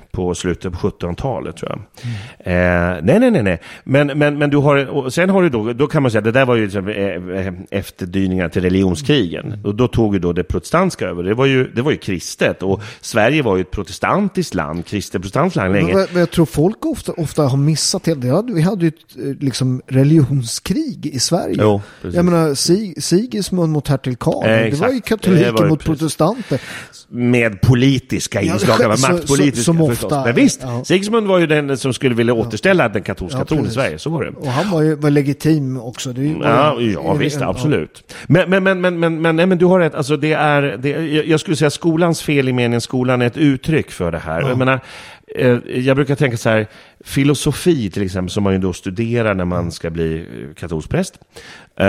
på slutet på 1700-talet tror jag. Eh, nej, nej, nej, nej. Men, men, men du har, och sen har du då, då kan man säga det där var ju liksom, eh, eh, efterdyningar till religionskrigen. Och då tog ju då det protestantiska över. Det var ju, det var ju kristet och Sverige var ju ett protestantiskt land, kristet protestantiskt land länge. Men, jag- men jag tror folk ofta, ofta har missat det. det. Vi hade ju ett eh, liksom, religionskrig i Sverige. Jo, precis. jag menar, Sig- Sigismund mot hertig Karl. Eh, det var ju katoliker mot precis. protestanter. Med politiska inslag, ja, maktpolitiska som förstås. Ofta- Men visst, ja. Sigismund var ju den som skulle vilja återställa den katolska Ja, tron i. Sverige, så var det. Och han var ju var legitim också. Det ju- Ja, ju- ja visst, ja. absolut. Men, men, men, men, men, men, nej, men du har rätt, alltså det är, det, jag skulle säga skolans fel i meningen skolan är ett uttryck för det här. Jag menar, eh, jag brukar tänka så här, filosofi till exempel, som man ju då studerar när man ska bli eh, katolsk präst. eh,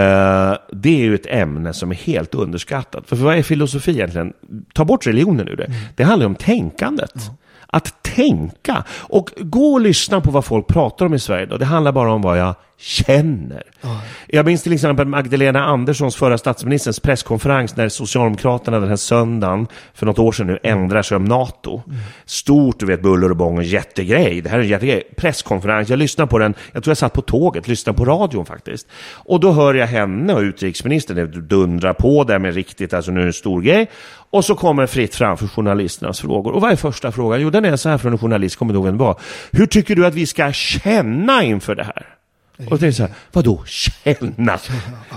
Det är ju ett ämne som är helt underskattat. För, vad är filosofi egentligen? Ta bort religionen ur det. Det handlar om tänkandet. Att tänka. Och gå och lyssna på vad folk pratar om i Sverige då. Det handlar bara om vad jag känner. Jag minns till exempel Magdalena Anderssons, förra statsministerns presskonferens när Socialdemokraterna den här söndagen för något år sedan nu ändrar sig om NATO. Stort, du vet, buller och bång, en jättegrej. Det här är en jättegrej. Presskonferens, jag lyssnade på den, jag tror jag satt på tåget, lyssnade på radion faktiskt. Och då hör jag henne och utrikesministern dundra på där med riktigt, alltså nu är det en stor grej. Och så kommer fritt fram för journalisternas frågor. Och vad är första frågan? Jo, den är så här från en journalist, kommer du ihåg vem det var? Hur tycker du att vi ska känna inför det här? Och det är så här, vadå känna?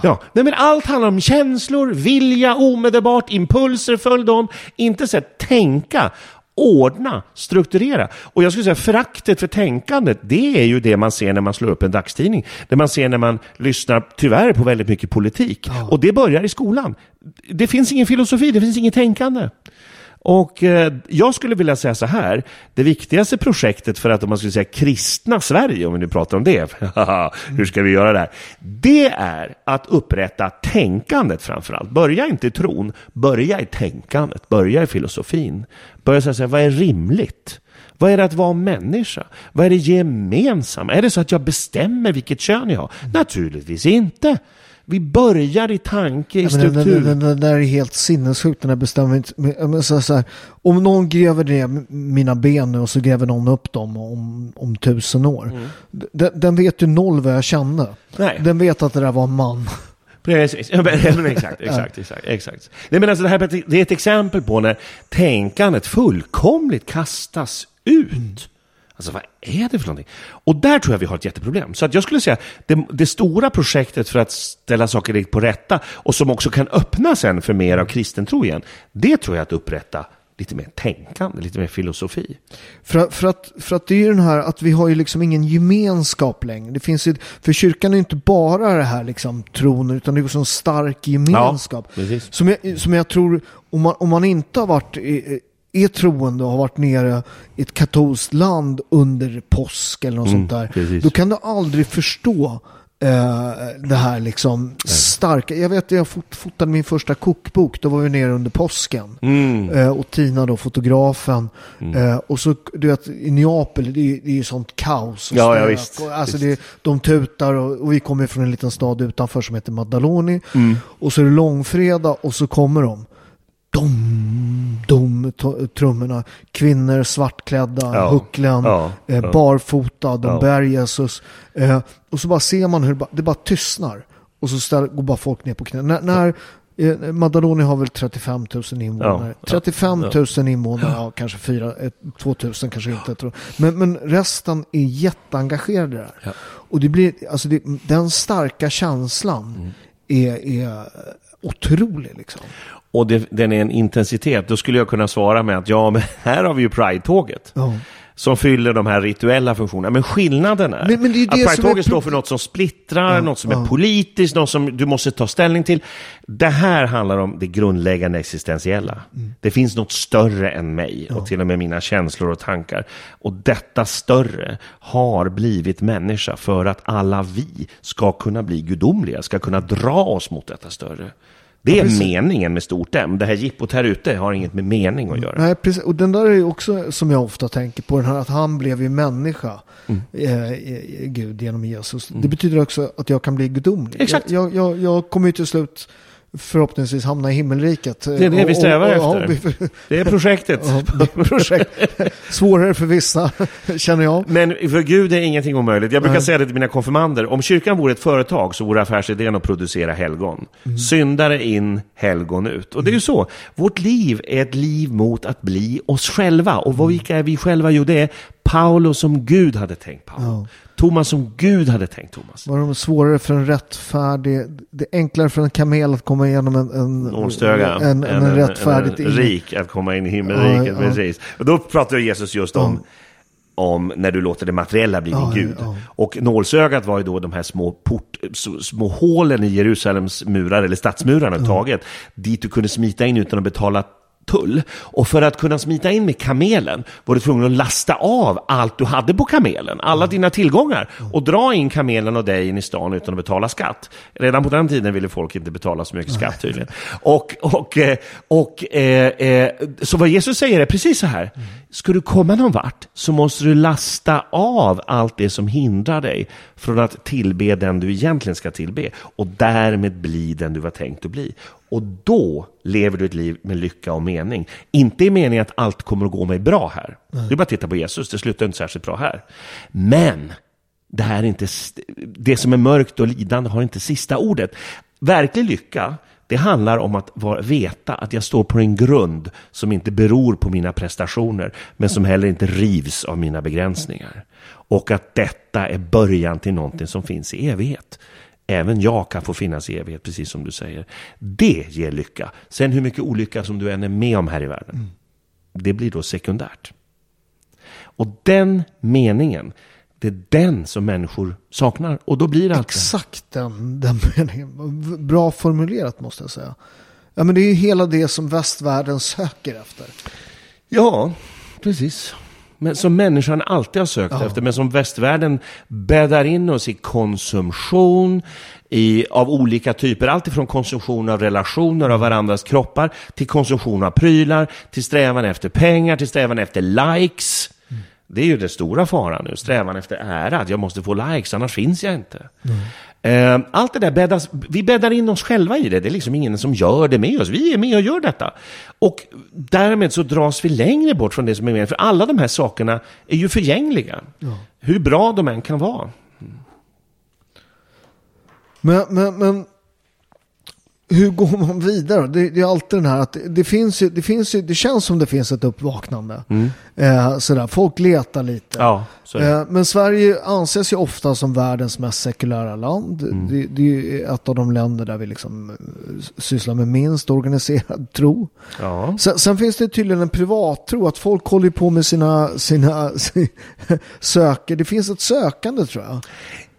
Ja, nej men allt handlar om känslor, vilja, omedelbart, impulser, följ dem. Inte så här, tänka, ordna, strukturera. Och jag skulle säga föraktet för tänkandet, det är ju det man ser när man slår upp en dagstidning. Det man ser när man lyssnar, tyvärr, på väldigt mycket politik. Och det börjar i skolan. Det finns ingen filosofi, det finns inget tänkande. Och eh, jag skulle vilja säga så här, det viktigaste projektet för att om man skulle säga kristna Sverige, om vi nu pratar om det, hur ska vi göra det här? Det är att upprätta tänkandet framförallt. Börja inte i tron, börja i tänkandet, börja i filosofin. Börja säga vad är rimligt? Vad är det att vara människa? Vad är det gemensamma? Är det så att jag bestämmer vilket kön jag har? Naturligtvis inte. Vi börjar i tanke, i Ja, men det, struktur. det, det, där är helt sinnessjukt den där bestämmelsen. Så, så här, om någon gräver ner mina ben nu och så gräver någon upp dem om, om tusen år. Den, den vet ju noll vad jag kände. Nej. Den vet att det där var en man. Precis, ja, exakt, exakt, exakt, exakt. Nej, men alltså det, här, det är ett exempel på när tänkandet fullkomligt kastas ut. Alltså vad är det för någonting? Och där tror jag vi har ett jätteproblem. Så att jag skulle säga, det, det stora projektet för att ställa saker på rätta och som också kan öppna sen för mer av kristen tro igen, det tror jag att upprätta lite mer tänkande, lite mer filosofi. För, att- för, att, för att det är ju den här att vi har ju liksom ingen gemenskap längre. Det finns ju, för kyrkan är ju inte bara det här liksom tron utan det är också en stark gemenskap. Ja, som, jag, som jag tror, om man, om man inte har varit i, är troende och har varit nere i ett katolskt land under påsk eller något sånt där. Mm, precis. Då kan du aldrig förstå eh, det här liksom starka. Jag vet att jag fot, fotade min första kokbok. Då var vi nere under påsken. Mm. Eh, och Tina då, fotografen. Eh, och så, du vet, i Neapel, det är det är ju sånt kaos. Och Ja, ja, visst, Och, alltså visst. Det, de tutar och, och vi kommer från en liten stad utanför som heter Maddaloni. Mm. Och så är det långfredag och så kommer de. Dom, dom, trummorna. Kvinnor svartklädda, Ja, hucklen, ja, eh, barfota, de Ja. bär Jesus. Eh, och så bara ser man hur det bara, det bara tystnar. Och så ställer, går bara folk ner på knä. När, när eh, Maddaloni har väl 35 000 invånare. Ja, ja, 35 ja. 000 invånare, ja, kanske 4, 2 000 kanske inte. Tror. Men, men resten är jätteengagerade där. Och det blir, alltså det, den starka känslan Mm. är, är otrolig liksom. Och det, den är en intensitet. Då skulle jag kunna svara med att ja, men här har vi ju Pride-tåget. Ja. Som fyller de här rituella funktionerna. Men skillnaden är Men- men det är att det är Pride-tåget pro- står för något som splittrar, Ja, något som ja. är politiskt, något som du måste ta ställning till. Det här handlar om det grundläggande existentiella. Mm. Det finns något större än mig och till och med mina känslor och tankar. Och detta större har blivit människa för att alla vi ska kunna bli gudomliga, ska kunna dra oss mot detta större. Det är precis. meningen med stort M. Det här jippot här ute har inget med mening att göra. Nej, precis. Och den där är ju också som jag ofta tänker på, den här att han blev ju människa, Mm. eh, Gud, genom Jesus. Det betyder också att jag kan bli gudomlig. Exakt. Jag, jag, jag kommer ju till slut förhoppningsvis hamna i himmelriket. Det är det vi strävar efter. vi- Det är projektet. ja, projekt. Svårare för vissa, känner jag. Men för Gud är ingenting omöjligt. Jag brukar Nej. säga det till mina konfirmander. Om kyrkan vore ett företag så vore affärsidén att producera helgon. Syndare in, helgon ut. Och det är ju så. Vårt liv är ett liv mot att bli oss själva. Och vad, vilka är vi själva? Jo, det är Paulus som Gud hade tänkt Paulus. Ja. Thomas som Gud hade tänkt Thomas. Var det svårare för en rättfärdig, det är enklare för en kamel att komma igenom en, en, Nålstöga. en, en, en rättfärdigt en, en, rik att komma in i himmelriket. Ja, ja. Precis. Och då pratar Jesus just om, om när du låter det materiella bli Ja, din Gud. ja. Och nålsögat var ju då de här små, port, små hålen i Jerusalems murar, eller stadsmurarna överhuvudtaget, dit du kunde smita in utan att betala tull. Och för att kunna smita in med kamelen var du tvungen att lasta av allt du hade på kamelen, alla dina tillgångar, och dra in kamelen och dig in i stan utan att betala skatt. Redan på den tiden ville folk inte betala så mycket skatt tydligen. Och, och, eh, och, eh, eh, så vad Jesus säger är precis så här. Ska du komma någon vart så måste du lasta av allt det som hindrar dig från att tillbe den du egentligen ska tillbe och därmed bli den du var tänkt att bli. Och då lever du ett liv med lycka och mening. Inte i meningen att allt kommer att gå mig bra här. Det är bara titta på Jesus, det slutar inte särskilt bra här. Men det här är inte, det som är mörkt och lidande har inte sista ordet. Verklig lycka, det handlar om att vara, veta att jag står på en grund som inte beror på mina prestationer, men som heller inte rivs av mina begränsningar. Och att detta är början till någonting som finns i evighet. Även jag kan få finnas i evighet, precis som du säger. Det ger lycka. Sen hur mycket olycka som du än är med om här i världen, det blir då sekundärt. Och den meningen, det är den som människor saknar. Och då blir det. Exakt den, den meningen. Bra formulerat måste jag säga. Ja, men det är ju hela det som västvärlden söker efter. Ja, precis. Men som människan alltid har sökt efter, men som västvärlden bäddar in oss i konsumtion i, av olika typer. Allt ifrån konsumtion av relationer av varandras kroppar, till konsumtion av prylar, till strävan efter pengar, till strävan efter likes. Det är ju det stora faran nu, strävan efter ära. Att jag måste få likes, annars finns jag inte. Eh, Allt det där bäddas, vi bäddar in oss själva i det. Det är liksom ingen som gör det med oss. Vi är med och gör detta. Och därmed så dras vi längre bort från det som är med. För alla de här sakerna är ju förgängliga. Hur bra de än kan vara. Men, men, men hur går man vidare? Det, det är alltid den här att det, finns ju, det finns ju, det känns som det finns ett uppvaknande. Eh, sådär, folk letar lite. Mm. Ja. Eh, men Sverige anses ju ofta som världens mest sekulära land. Mm. Det, det är ju ett av de länder där vi liksom eh, sysslar med minst organiserad tro. Ja. Sen, sen finns det tydligen en privattro, att folk håller på med sina, sina söker. Det finns ett sökande tror jag.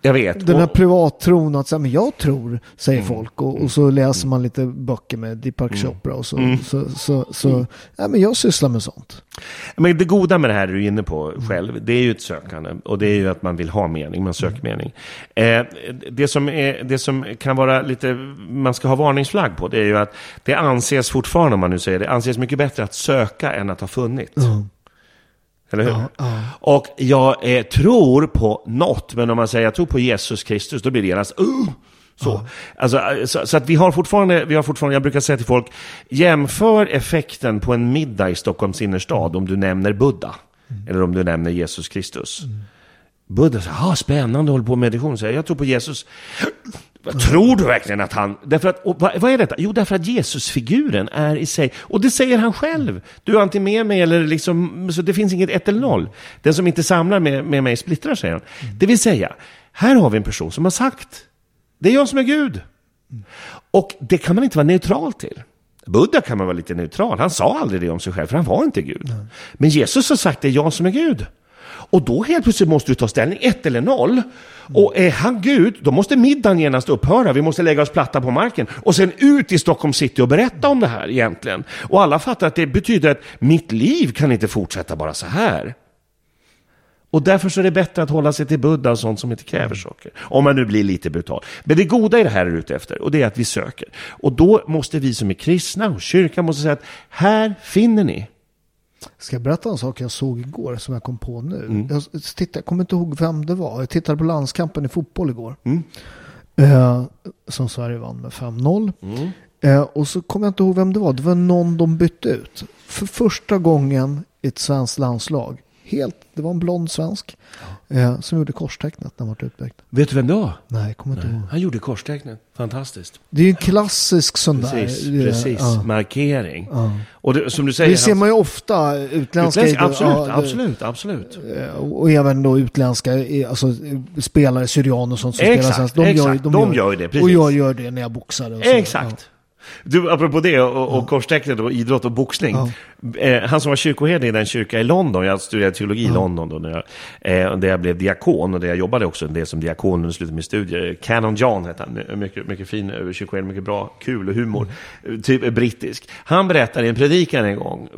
Jag vet. Den här Och- privattron att säga, men jag tror, säger Mm. folk. Och, och så läser man lite böcker med Deepak Chopra och så. Mm. Så, så, så, ja, men jag sysslar med sånt. Men det goda med det här du är inne på själv, det är ju ett sökande. Och det är ju att man vill ha mening, man söker mening. Eh, det, som är, det som kan vara lite, man ska ha varningsflagg på, det är ju att det anses fortfarande, om man nu säger det, anses mycket bättre att söka än att ha funnit. Eller hur? Och jag eh, tror på något, men om man säger jag tror på Jesus Kristus, då blir det genast uh! Så. Alltså, eh, så, så att vi har, fortfarande, vi har fortfarande, jag brukar säga till folk, jämför effekten på en middag i Stockholms innerstad om du nämner Buddha. Eller om du nämner Jesus Kristus. Buddha säger, ah, spännande, håller på med meditation. Jag, jag tror på Jesus. Tror du verkligen att han... Därför att, och vad, vad är detta? Jo, därför att Jesusfiguren är i sig, och det säger han själv. Du är inte med mig, eller liksom, så det finns inget ett eller noll. Den som inte samlar med, med mig splittrar, säger han. Det vill säga, här har vi en person som har sagt, det är jag som är Gud. Och det kan man inte vara neutral till. Buddha kan man vara lite neutral. Han sa aldrig det om sig själv, för han var inte Gud. Men Jesus har sagt det är jag som är Gud. Och då helt plötsligt måste du ta ställning, ett eller noll. Och är han Gud, då måste middagen genast upphöra. Vi måste lägga oss platta på marken. Och sen ut i Stockholm city och berätta om det här egentligen. Och alla fattar att det betyder att mitt liv kan inte fortsätta bara så här. Och därför så är det bättre att hålla sig till Buddha och sånt som inte kräver saker. Om man nu blir lite brutal. Men det goda i det här är ute efter, och det är att vi söker. Och då måste vi som är kristna och kyrkan måste säga att här finner ni. Ska jag berätta en sak jag såg igår som jag kom på nu? Mm. Jag, tittade, jag kommer inte ihåg vem det var. Jag tittade på landskampen i fotboll igår. Mm. Eh, som Sverige vann med 5-0. Mm. Eh, och så kommer jag inte ihåg vem det var. Det var någon de bytte ut. För första gången i ett svenskt landslag. Helt, det var en blond svensk. Eh, som gjorde korstecknet när han var utbytt. Vet du vem det var? Nej, jag kommer inte ihåg. Han gjorde korstecknet. Fantastiskt. Det är ju en klassisk sån Precis, där. eh, precis. ja. Markering. Ja. Och det, som du säger... Det ser man ju ofta. Utländska, Utländsk, absolut, ja, det- absolut, absolut. Eh, Och även då utländska eh, alltså, spelare, syrian och sånt som Exakt, spelar svenskt. De, gör, exakt. De gör ju det, precis. Och jag gör det när jag boxar. Och så. Exakt. Du, apropå det och, och korstecknet och idrott och boxning. Eh, han som var kyrkoherde i den kyrka i London, jag studerade teologi i London då, när jag, eh, där jag blev diakon och där jag jobbade också en del som diakon under slutet av min studier. Canon John hette han, mycket, mycket fin eh, kyrkoherde, mycket bra, kul och humor. Eh, Typ eh, brittisk. Han berättade i en predikan en gång,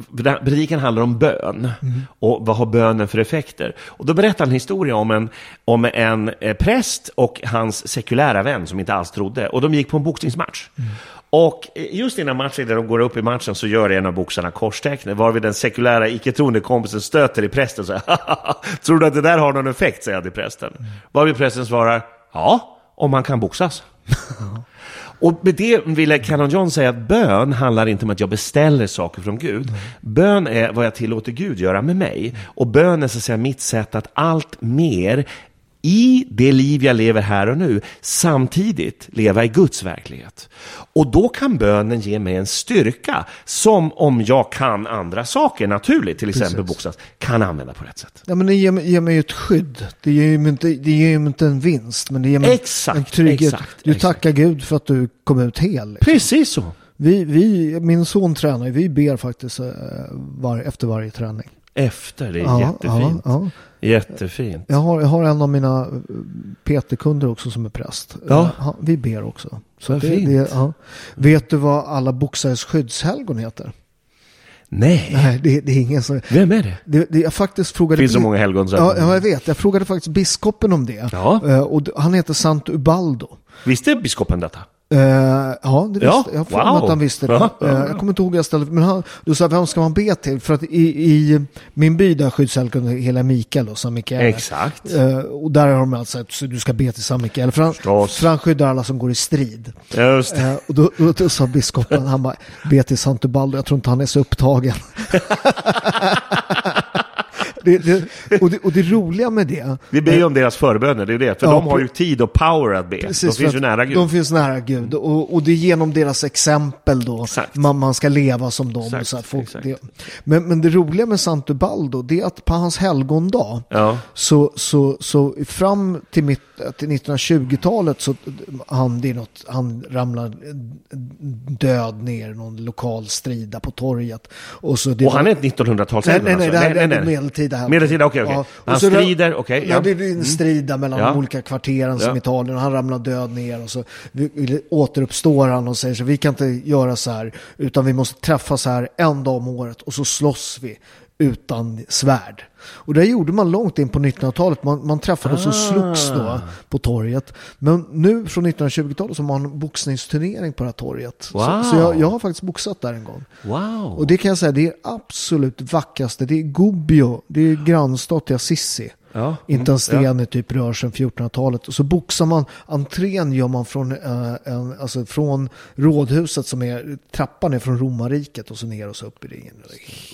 predikan handlar om bön. Och vad har bönen för effekter? Och då berättade han en historia om en, om en präst och hans sekulära vän som inte alls trodde. Och de gick på en boxningsmatch. Och just innan matchen, när de går upp i matchen, så gör en av boxarna korstecknet, varvid den sekulära icke-troende kompisen stöter i prästen och säger Tror du att det där har någon effekt? säger han till prästen. Varvid prästen svarar Ja, om man kan boxas. Och med det ville Canon John säga att bön handlar inte om att jag beställer saker från Gud. Bön är vad jag tillåter Gud göra med mig. Och bön är så att säga mitt sätt att allt mer i det liv jag lever här och nu samtidigt leva i Guds verklighet. Och då kan bönen ge mig en styrka som om jag kan andra saker naturligt, till exempel boxas, kan använda på rätt sätt. Ja, men det ger, mig- ger mig ju ett skydd. Det ger ju inte, det ger inte en vinst, men det ger mig Exakt, en trygghet. exakt, du exakt. tackar Gud för att du kom ut hel. liksom. Precis så. Vi, vi, min son tränar vi ber faktiskt eh, var, efter varje träning. Efter. Det är Ja, jättefint. ja, ja. Jättefint. Jag har, jag har en av mina eh, PT-kunder också som är präst. Ja. Eh, vi ber också. Så det, fint. det. Vet du vad alla boxares skyddshelgon heter? Nej. Nej, det, det är ingen som... Vem är det? Det, det, jag faktiskt frågade... Finns så många helgon. Så Ja, ja, jag vet. Jag frågade faktiskt biskopen om det. Ja. Eh, och han heter Sant Ubaldo. Visste biskopen detta? Eh, ja, det Ja, jag. Har wow. att han visste det. Ja. jag kommer inte ihåg jag ställde, men han, då sa vem ska man be till? För att i, i min by där skyddshelgon hela Mikael då, San Mikael. Exakt. Eh, och där har de alltså att du ska be till San Mikael. För han, Förstås. för han skyddar alla som går i strid. Just och då, då, då sa biskopen, han bara, be till Sant Ubaldo, jag tror inte han är så upptagen. det, det, och, det, och det roliga med det, Vi ber ju om deras förböner, det är det. För Ja, de har ju tid och power att be. Precis, de finns ju nära Gud. De finns nära Gud. Och, och det är genom deras exempel då man, man ska leva som dem. Exakt, så att folk, men, men det roliga med Sant Ubaldo det är att på hans helgondag Ja. så, så, så fram till, mitt, till 1920-talet så han, det är något, han ramlar död ner i någon lokal strida på torget. Och, så det Och var- han är ett 1900-talshelgon Nej, nej, nej, alltså? det här det här är medeltida. Här. Medeltida, okej, okej. Ja, och Han strider, okej. Ja, ja. det är en strid där mellan Ja. de olika kvarteren som Ja. Italien och han ramlar död ner och så återuppstår han och säger så vi kan inte göra så här utan vi måste träffas här en dag om året och så slåss vi utan svärd. Och det gjorde man långt in på 1900-talet. Man, man träffades och slogs då Ah. på torget. Men nu från 1920-talet så har man en boxningsturnering på det här torget. Wow. Så, så jag, jag har faktiskt boxat där en gång. Wow. Och det kan jag säga, det är absolut vackraste. Det är Gubbio, det är grannstat till Assisi. Ja. Inte en sten Mm, i typ rör sedan 1400-talet. Och så boxar man, entrén gör man från, eh, en, alltså från rådhuset som är, trappan är från romarriket och så ner och så upp i ringen.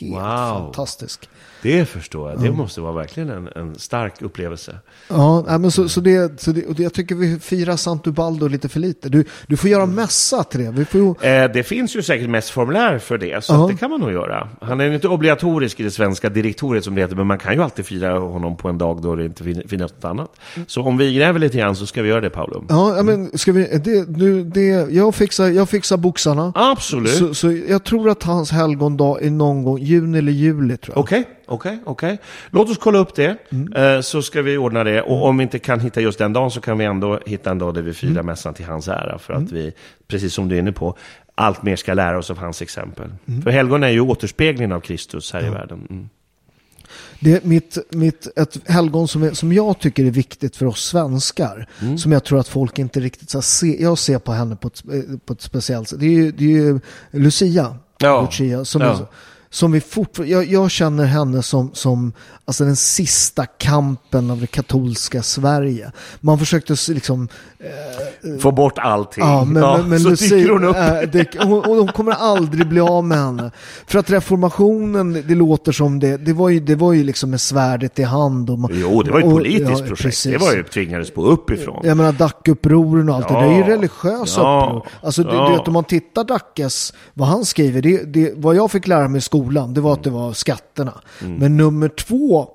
Helt Wow. fantastiskt. Det förstår jag. Det måste vara verkligen en, en stark upplevelse. Ja, nej, men så, så, det, så det, och det, jag tycker vi firar Sant Ubaldo lite för lite. Du, du får göra mässa till det. Vi får ju, Eh, det finns ju säkert mässformulär för det, så Ja. att det kan man nog göra. Han är ju inte obligatorisk i det svenska direktoriet som det heter, men man kan ju alltid fira honom på en dag då det inte fin- finns något annat. Så om vi gräver lite grann så ska vi göra det, Paolo. ja, men ska vi, det, du, det, jag, fixar, jag fixar boxarna. Absolut. Så, så jag tror att hans helgondag är någon gång juni eller juli tror jag. Okej, okej, okej. Låt oss kolla upp det, Mm. eh, så ska vi ordna det. Och om vi inte kan hitta just den dagen så kan vi ändå hitta en dag där vi firar Mm. mässan till hans ära. För att vi, precis som du är inne på, allt mer ska lära oss av hans exempel. Mm. För helgon är ju återspeglingen av Kristus här i världen. Mm. Det är mitt, mitt, ett helgon som, är, som jag tycker är viktigt för oss svenskar. Mm. Som jag tror att folk inte riktigt så ser. Jag ser på henne på ett, eh, på ett speciellt sätt. Det är ju, det är ju Lucia. Ja. Lucia som, Ja. är, som vi fortfarande, jag, jag känner henne som, som alltså den sista kampen av det katolska Sverige. Man försökte liksom Få bort allting. Ja, men, men, men så Lucia, dyker hon upp. äh, det, hon, hon hon kommer aldrig bli av med henne. För att reformationen, det låter som det, det var ju, det var ju liksom med svärdet i hand. Och, Jo, det var ju ett och- politiskt ja, projekt. precis. Det var ju tvingades på uppifrån. Jag menar Dackupproren och allt det, det är ju Ja. religiösa Ja. uppror. Alltså Ja. du vet om man tittar Dackes, vad han skriver, det, det, vad jag fick lära mig i skolan, det var att det var skatterna. Mm. Men nummer två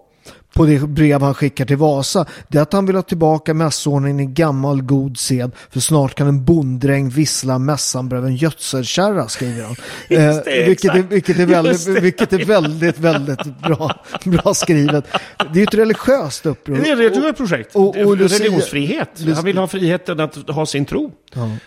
på det brev han skickar till Vasa, det är att han vill ha tillbaka mässordningen i gammal god sed, för snart kan en bonddräng vissla mässan bredvid en gödselkärra, skriver han. Eh, vilket, är, vilket, är väldigt, vilket är väldigt, väldigt bra, bra skrivet. Det är ett religiöst uppror. Det är ett religiöst projekt. och- och Lucia- Religionsfrihet. Lucia- Han vill ha friheten att ha sin tro.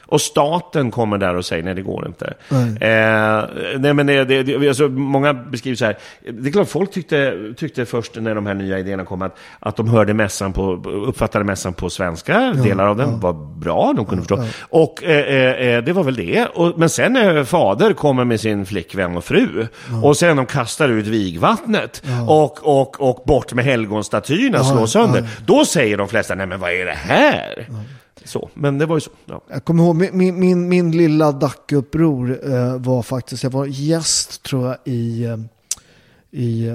Och staten kommer där och säger nej, det går inte. Eh, nej, men det, det, alltså, många beskriver så här. Det är klart, folk tyckte, tyckte först när de här nya idéerna kom att, att de hörde mässan på, uppfattade mässan på svenska. delar av den var bra, de kunde förstå. Och eh, eh, det var väl det. Och, men sen när fader kommer med sin flickvän och fru. Och sen de kastar ut vigvattnet. Och, och, och bort med helgonstatyerna, slår sönder. Då säger de flesta, nej men vad är det här? Så, men det var ju så. Ja. Jag kommer ihåg, min, min, min, lilla Dackuppror eh, var faktiskt, jag var gäst tror jag i, eh, i eh,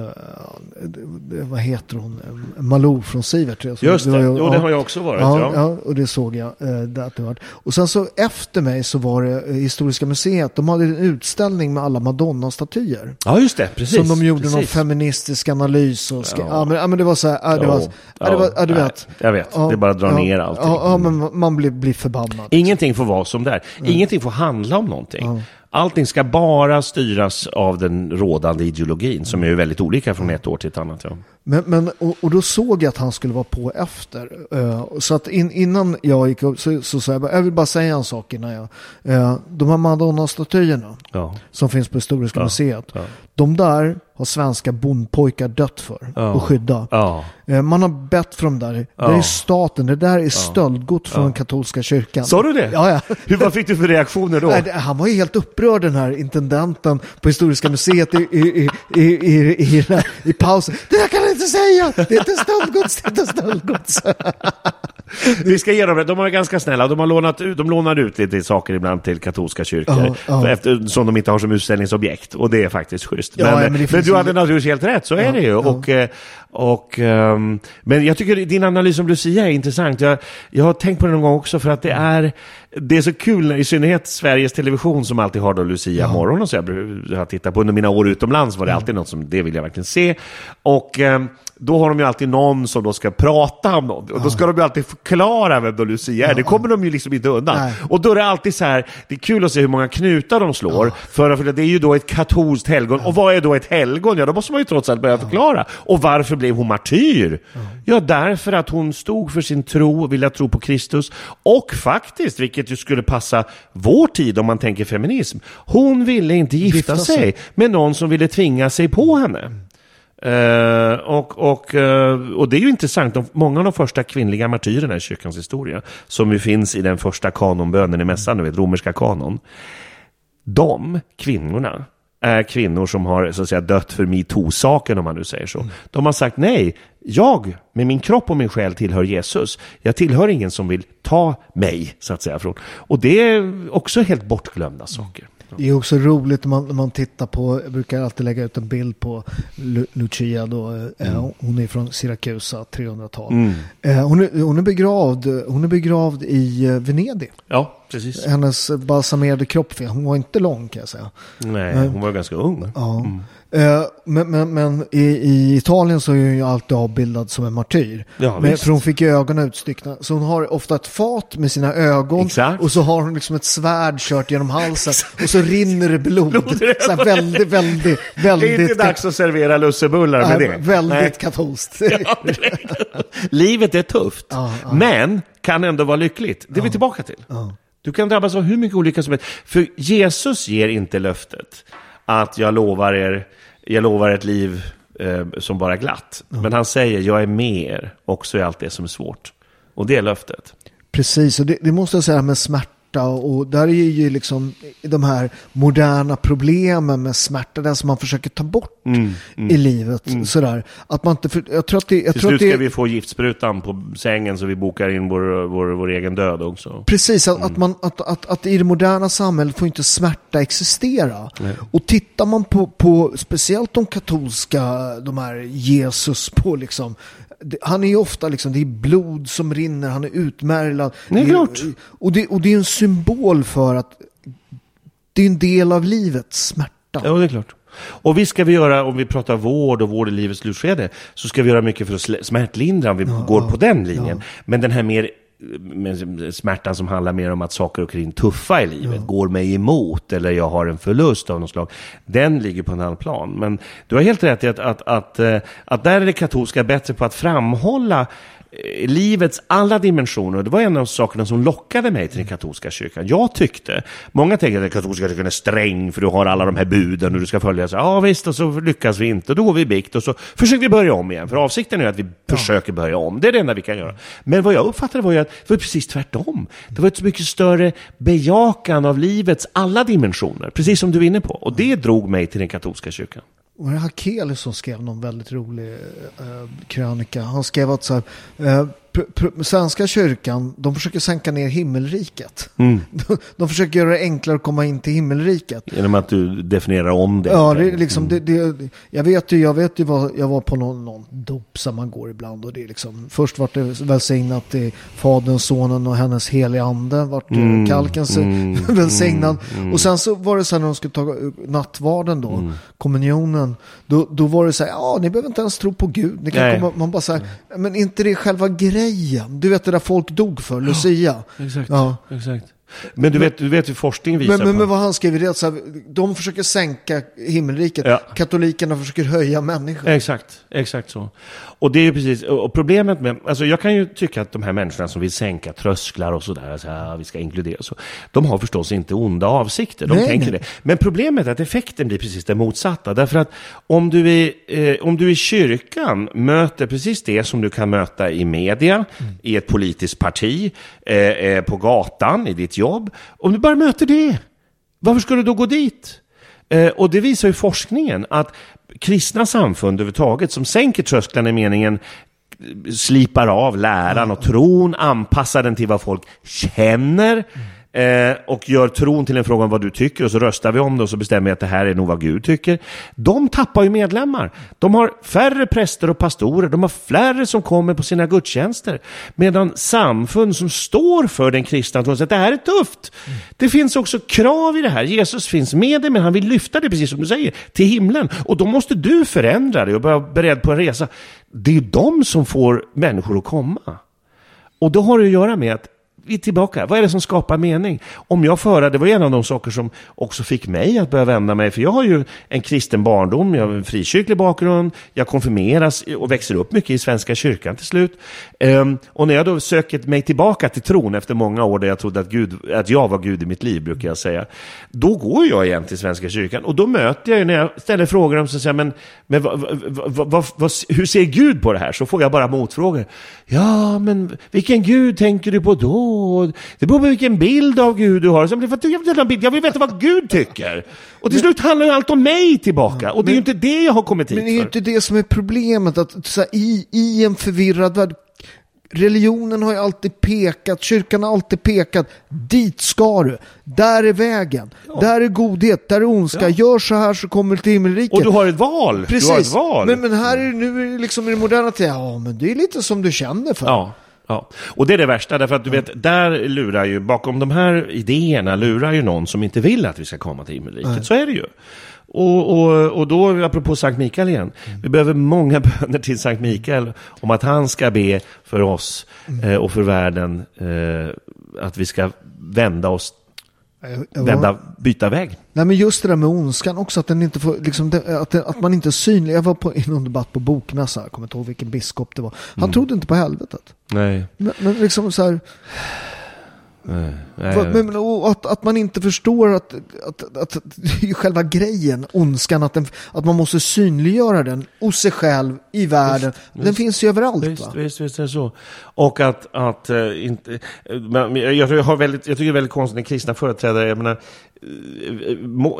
det- vad heter hon, Malou från Sivert. Just det, var ju- jo, det har jag också varit. Ja, Ja, ja. och det såg jag. Eh, det att det var. Och sen så efter mig så var det eh, Historiska museet, de hade en utställning med alla Madonna-statyer. ja just det, precis. Som de gjorde någon precis. feministisk analys och ska, ja. Ja. men, ja men det var så här, ja, det var, Ja, ja, det var, ja, du nej, vet. jag vet. Ja, Det är bara att dra ja, ner allting. Ja, ja men man blir, blir förbannad. Ingenting får vara som det är. Ingenting får handla om någonting. Allting ska bara styras av den rådande ideologin som är väldigt olika från ett år till ett annat. Ja. Men, men, och, och då såg jag att han skulle vara på efter. Eh, så att in, innan jag gick upp så, så sa jag jag vill bara säga en sak innan jag. Uh, de här Madonna-statyerna Ja. som finns på Historiska museet. ja. De där har svenska bondpojkar dött för Ja. och skydda. Ja. Eh, man har bett för dem där. Det Ja. är staten, det där är stöldgods från katolska kyrkan. Sa du det? Ja, ja. Hur, vad fick du för reaktioner då? Nej, han var ju helt upprörd den här intendenten på Historiska museet i, i, i, i, i, pausen. Det där kan du inte säga! Det är inte stöldgods, det är inte stöldgods. Vi ska ge dem det. De är ganska snälla. De, har lånat ut, de lånar ut lite saker ibland till katolska kyrkor. Ja, ja. Efter, som de inte har som utställningsobjekt. Och det är faktiskt schysst. Ja, men men men, du hade naturligtvis helt rätt, så är det ju. Och, eh, och, ehm, men jag tycker din analys om Lucia är intressant. Jag, jag har tänkt på det någon gång också för att det är, det är så kul, i synnerhet Sveriges Television som alltid har då Lucia morgon och så. Jag, har tittat på under mina år utomlands var det alltid något som, det vill jag verkligen se. Och ehm, då har de ju alltid någon som då ska prata om något. Och då ska de ju alltid förklara vem då Lucia är. Det kommer de ju liksom inte undan. Nej. Och då är det alltid så här, det är kul att se hur många knutar de slår. För att det är ju då ett katolskt helgon. Och vad är då ett helgon? Ja, då måste man ju trots allt börja förklara. Och varför blev hon martyr? Ja, därför att hon stod för sin tro, ville tro på Kristus. Och faktiskt, vilket ju skulle passa vår tid om man tänker feminism, hon ville inte gifta, Gifta sig. sig. med någon som ville tvinga sig på henne. Eh, och, och, eh, och det är ju intressant, de, många av de första kvinnliga martyrerna i kyrkans historia, som ju finns i den första kanonbönen i mässan, du vet, romerska kanon. De kvinnorna är kvinnor som har så att säga, dött för metoo-saken, om man nu säger så. De har sagt nej, jag med min kropp och min själ tillhör Jesus. Jag tillhör ingen som vill ta mig, så att säga. Från. Och det är också helt bortglömda saker. Det är också roligt när man, när man tittar på, jag brukar alltid lägga ut en bild på Lu, Lucia då, eh, hon är från Siracusa, 300-tal. Eh, hon, är, hon, är begravd, hon är begravd i eh, Venedig. Ja, precis. Hennes balsamerade kropp, hon var inte lång kan jag säga. Nej, hon var ganska ung. Ja. Eh, men men, men i, i Italien så är hon ju alltid avbildad som en martyr. Ja, men, för hon fick ju ögonen utstyckna. Så hon har ofta ett fat med sina ögon. Exakt. Och så har hon liksom ett svärd kört genom halsen. och så rinner det blod. Blod så här väldigt, väldigt, Det är väldigt... inte dags att servera lussebullar med Nej, det. väldigt Nej. katolskt. Ja, Livet är tufft, ja. men kan ändå vara lyckligt. Det är vi tillbaka till. Du kan drabbas av hur mycket olycka som helst. För Jesus ger inte löftet att jag lovar er, jag lovar ett liv eh, som bara glatt. Men han säger, jag är med er också i allt det som är svårt. Och det är löftet. Precis, och det, det måste jag säga med smärta och där är ju liksom de här moderna problemen med smärta, den som man försöker ta bort i livet. Sådär. Att man inte, för, jag tror att det, jag Mm, Till tror slut det ska vi få giftsprutan på sängen så vi bokar in vår, vår, vår egen död också. Precis, Mm. att, att, man, att, att, att i det moderna samhället får inte smärta existera. Och tittar man på, på speciellt de katolska, de här Jesus på liksom, det- han är ju ofta liksom, det är blod som rinner, han är utmärglad. Det är klart. Och det, och det är en symbol för att det är en del av livet, smärta. Ja, det är klart. Och visst ska vi göra, om vi pratar vård och vård i livets slutskede, så ska vi göra mycket för att smärtlindra om vi går på den linjen. Men den här mer med smärtan som handlar mer om att saker och ting tuffa i livet går mig emot eller jag har en förlust av något slag. Den ligger på en annan plan. Men du har helt rätt i att, att, att, eh, att där är det katolska bättre på att framhålla Eh, livets alla dimensioner. Det var en av sakerna som lockade mig till den katolska kyrkan. Jag tyckte, många tänker att den katolska kyrkan är sträng för du har alla de här buden och du ska följa. Så, ja visst, och så lyckas vi inte. Då går vi i bikt och så försöker vi börja om igen. För avsikten är att vi försöker börja om. Det är det enda vi kan göra. Men vad jag uppfattade var ju att det var precis tvärtom. Det var ett så mycket större bejakan av livets alla dimensioner. Precis som du är inne på. Och det drog mig till den katolska kyrkan. Var det Hakeli som skrev någon väldigt rolig eh, krönika? Han skrev att så här, eh, Svenska kyrkan, de försöker sänka ner himmelriket. Mm. De, de försöker göra det enklare att komma in till himmelriket. Genom att du definierar om det. Ja, det liksom, det, det, jag vet ju, jag vet ju vad, jag var på någon, någon dop som man går ibland och det är liksom, först vart det välsignat i Fadern, Sonen och hennes heliga ande, vart mm, kalkens välsignad. Och sen så var det så här när de skulle ta uh, nattvarden då, kommunionen, då, då var det så här, ja ni behöver inte ens tro på Gud, ni kan komma, man bara så här, men inte det själva grejen, du vet det där folk dog för, Lucia. Exakt. Ja. exakt. Men du vet, du vet hur forskning visar Men, men, på... men vad han skriver det är att så här, de försöker sänka himmelriket, Ja. katolikerna försöker höja människor. Exakt, exakt så. Och det är ju precis, och problemet med, alltså jag kan ju tycka att de här människorna som vill sänka trösklar och sådär, så här, vi ska inkludera så, de har förstås inte onda avsikter, de Nej, tänker nej. det. Men problemet är att effekten blir precis den motsatta, därför att om du, i, eh, om du i kyrkan möter precis det som du kan möta i media, i ett politiskt parti, eh, eh, på gatan, i ditt jobb, om du bara möter det, varför ska du då gå dit? Eh, och det visar ju forskningen att kristna samfund överhuvudtaget som sänker trösklarna i meningen eh, slipar av läran och tron, anpassar den till vad folk känner eh, och gör tron till en fråga om vad du tycker och så röstar vi om det och så bestämmer vi att det här är nog vad Gud tycker. De tappar ju medlemmar. De har färre präster och pastorer, de har färre som kommer på sina gudstjänster. Medan samfund som står för den kristna tron säger att det här är tufft. Det finns också krav i det här. Jesus finns med dig men han vill lyfta dig, precis som du säger, till himlen. Och då måste du förändra dig och vara beredd på en resa. Det är ju de som får människor att komma. Och då har det att göra med att vi är tillbaka. Vad är det som skapar mening? Om jag föra, det var en av de saker som också fick mig att börja vända mig, för jag har ju en kristen barndom, jag har en frikyrklig bakgrund, jag konfirmeras och växer upp mycket i Svenska kyrkan till slut. Ehm, och när jag då söker mig tillbaka till tron efter många år där jag trodde att, Gud, att jag var Gud i mitt liv, brukar jag säga, då går jag igen till Svenska kyrkan och då möter jag ju, när jag ställer frågor om så säger men, men vad, vad, vad, vad, vad, hur ser Gud på det här? Så får jag bara motfrågor. Ja, men vilken Gud tänker du på då? Det beror på vilken bild av Gud du har. Jag, blir, jag, vill veta en bild. jag vill veta vadUd tycker. Och till slut handlar ju allt om mig tillbaka. Och det är ju inte det jag har kommit hit Men det är ju för. inte det som är problemet, att så här, i, i en förvirrad värld, religionen har ju alltid pekat, kyrkan har alltid pekat, dit ska du, där är vägen, där är godhet, där är ondska, gör så här så kommer du till himmelriket. Och du har ett val. Precis, ett val. Men, men här är det nu det liksom i det moderna tiden, ja men det är lite som du känner för. Ja, ja. Och det är det värsta, därför att du vet, där lurar ju, bakom de här idéerna lurar ju någon som inte vill att vi ska komma till himmelriket. Så är det ju. Och, och, och då, apropå Sankt Mikael igen, vi behöver många böner till Sankt Mikael om att han ska be för oss eh, och för världen eh, att vi ska vända oss, vända, byta väg. Nej men just det där med ondskan också, att, den inte får, liksom, att, att man inte är synlig. Jag var på, i någon debatt på bokmässa, jag kommer inte ihåg vilken biskop det var. Han Mm. trodde inte på helvetet. Nej. Men, men liksom så här, Nej, nej. vad- men, att, att man inte förstår att, att, att, det är själva grejen, ondskan, att, den, att man måste synliggöra den hos sig själv, i världen. Den finns ju överallt va? Visst, visst, visst är det så. Och att, att eh, inte, eh, men jag, jag, har väldigt, jag tycker det är väldigt konstigt när kristna företrädare, jag menar, eh,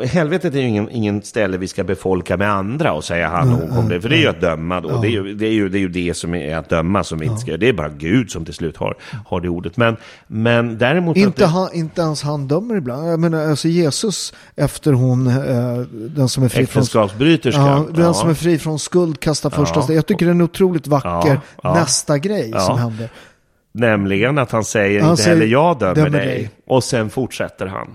helvetet är ju ingen, ingen ställe vi ska befolka med andra och säga han och hon kom det, för det är ju att döma då. Det, är ju, det, är ju, det är ju det som är att döma som vi inte ska. Det är bara Gud som till slut har, har det ordet. Men, men däremot... Inte, det, han, inte ens han dömer ibland. Jag menar, alltså Jesus efter hon, eh, den som är fri från. Ja, den Ja. som är fri från skuld kastar första Ja. steg. Jag tycker det är en otroligt vacker Ja, ja. nästa grej Ja. som händer. Nämligen att han säger, Han inte säger, heller jag dömer, "Dömer dig. dig." Och sen fortsätter han.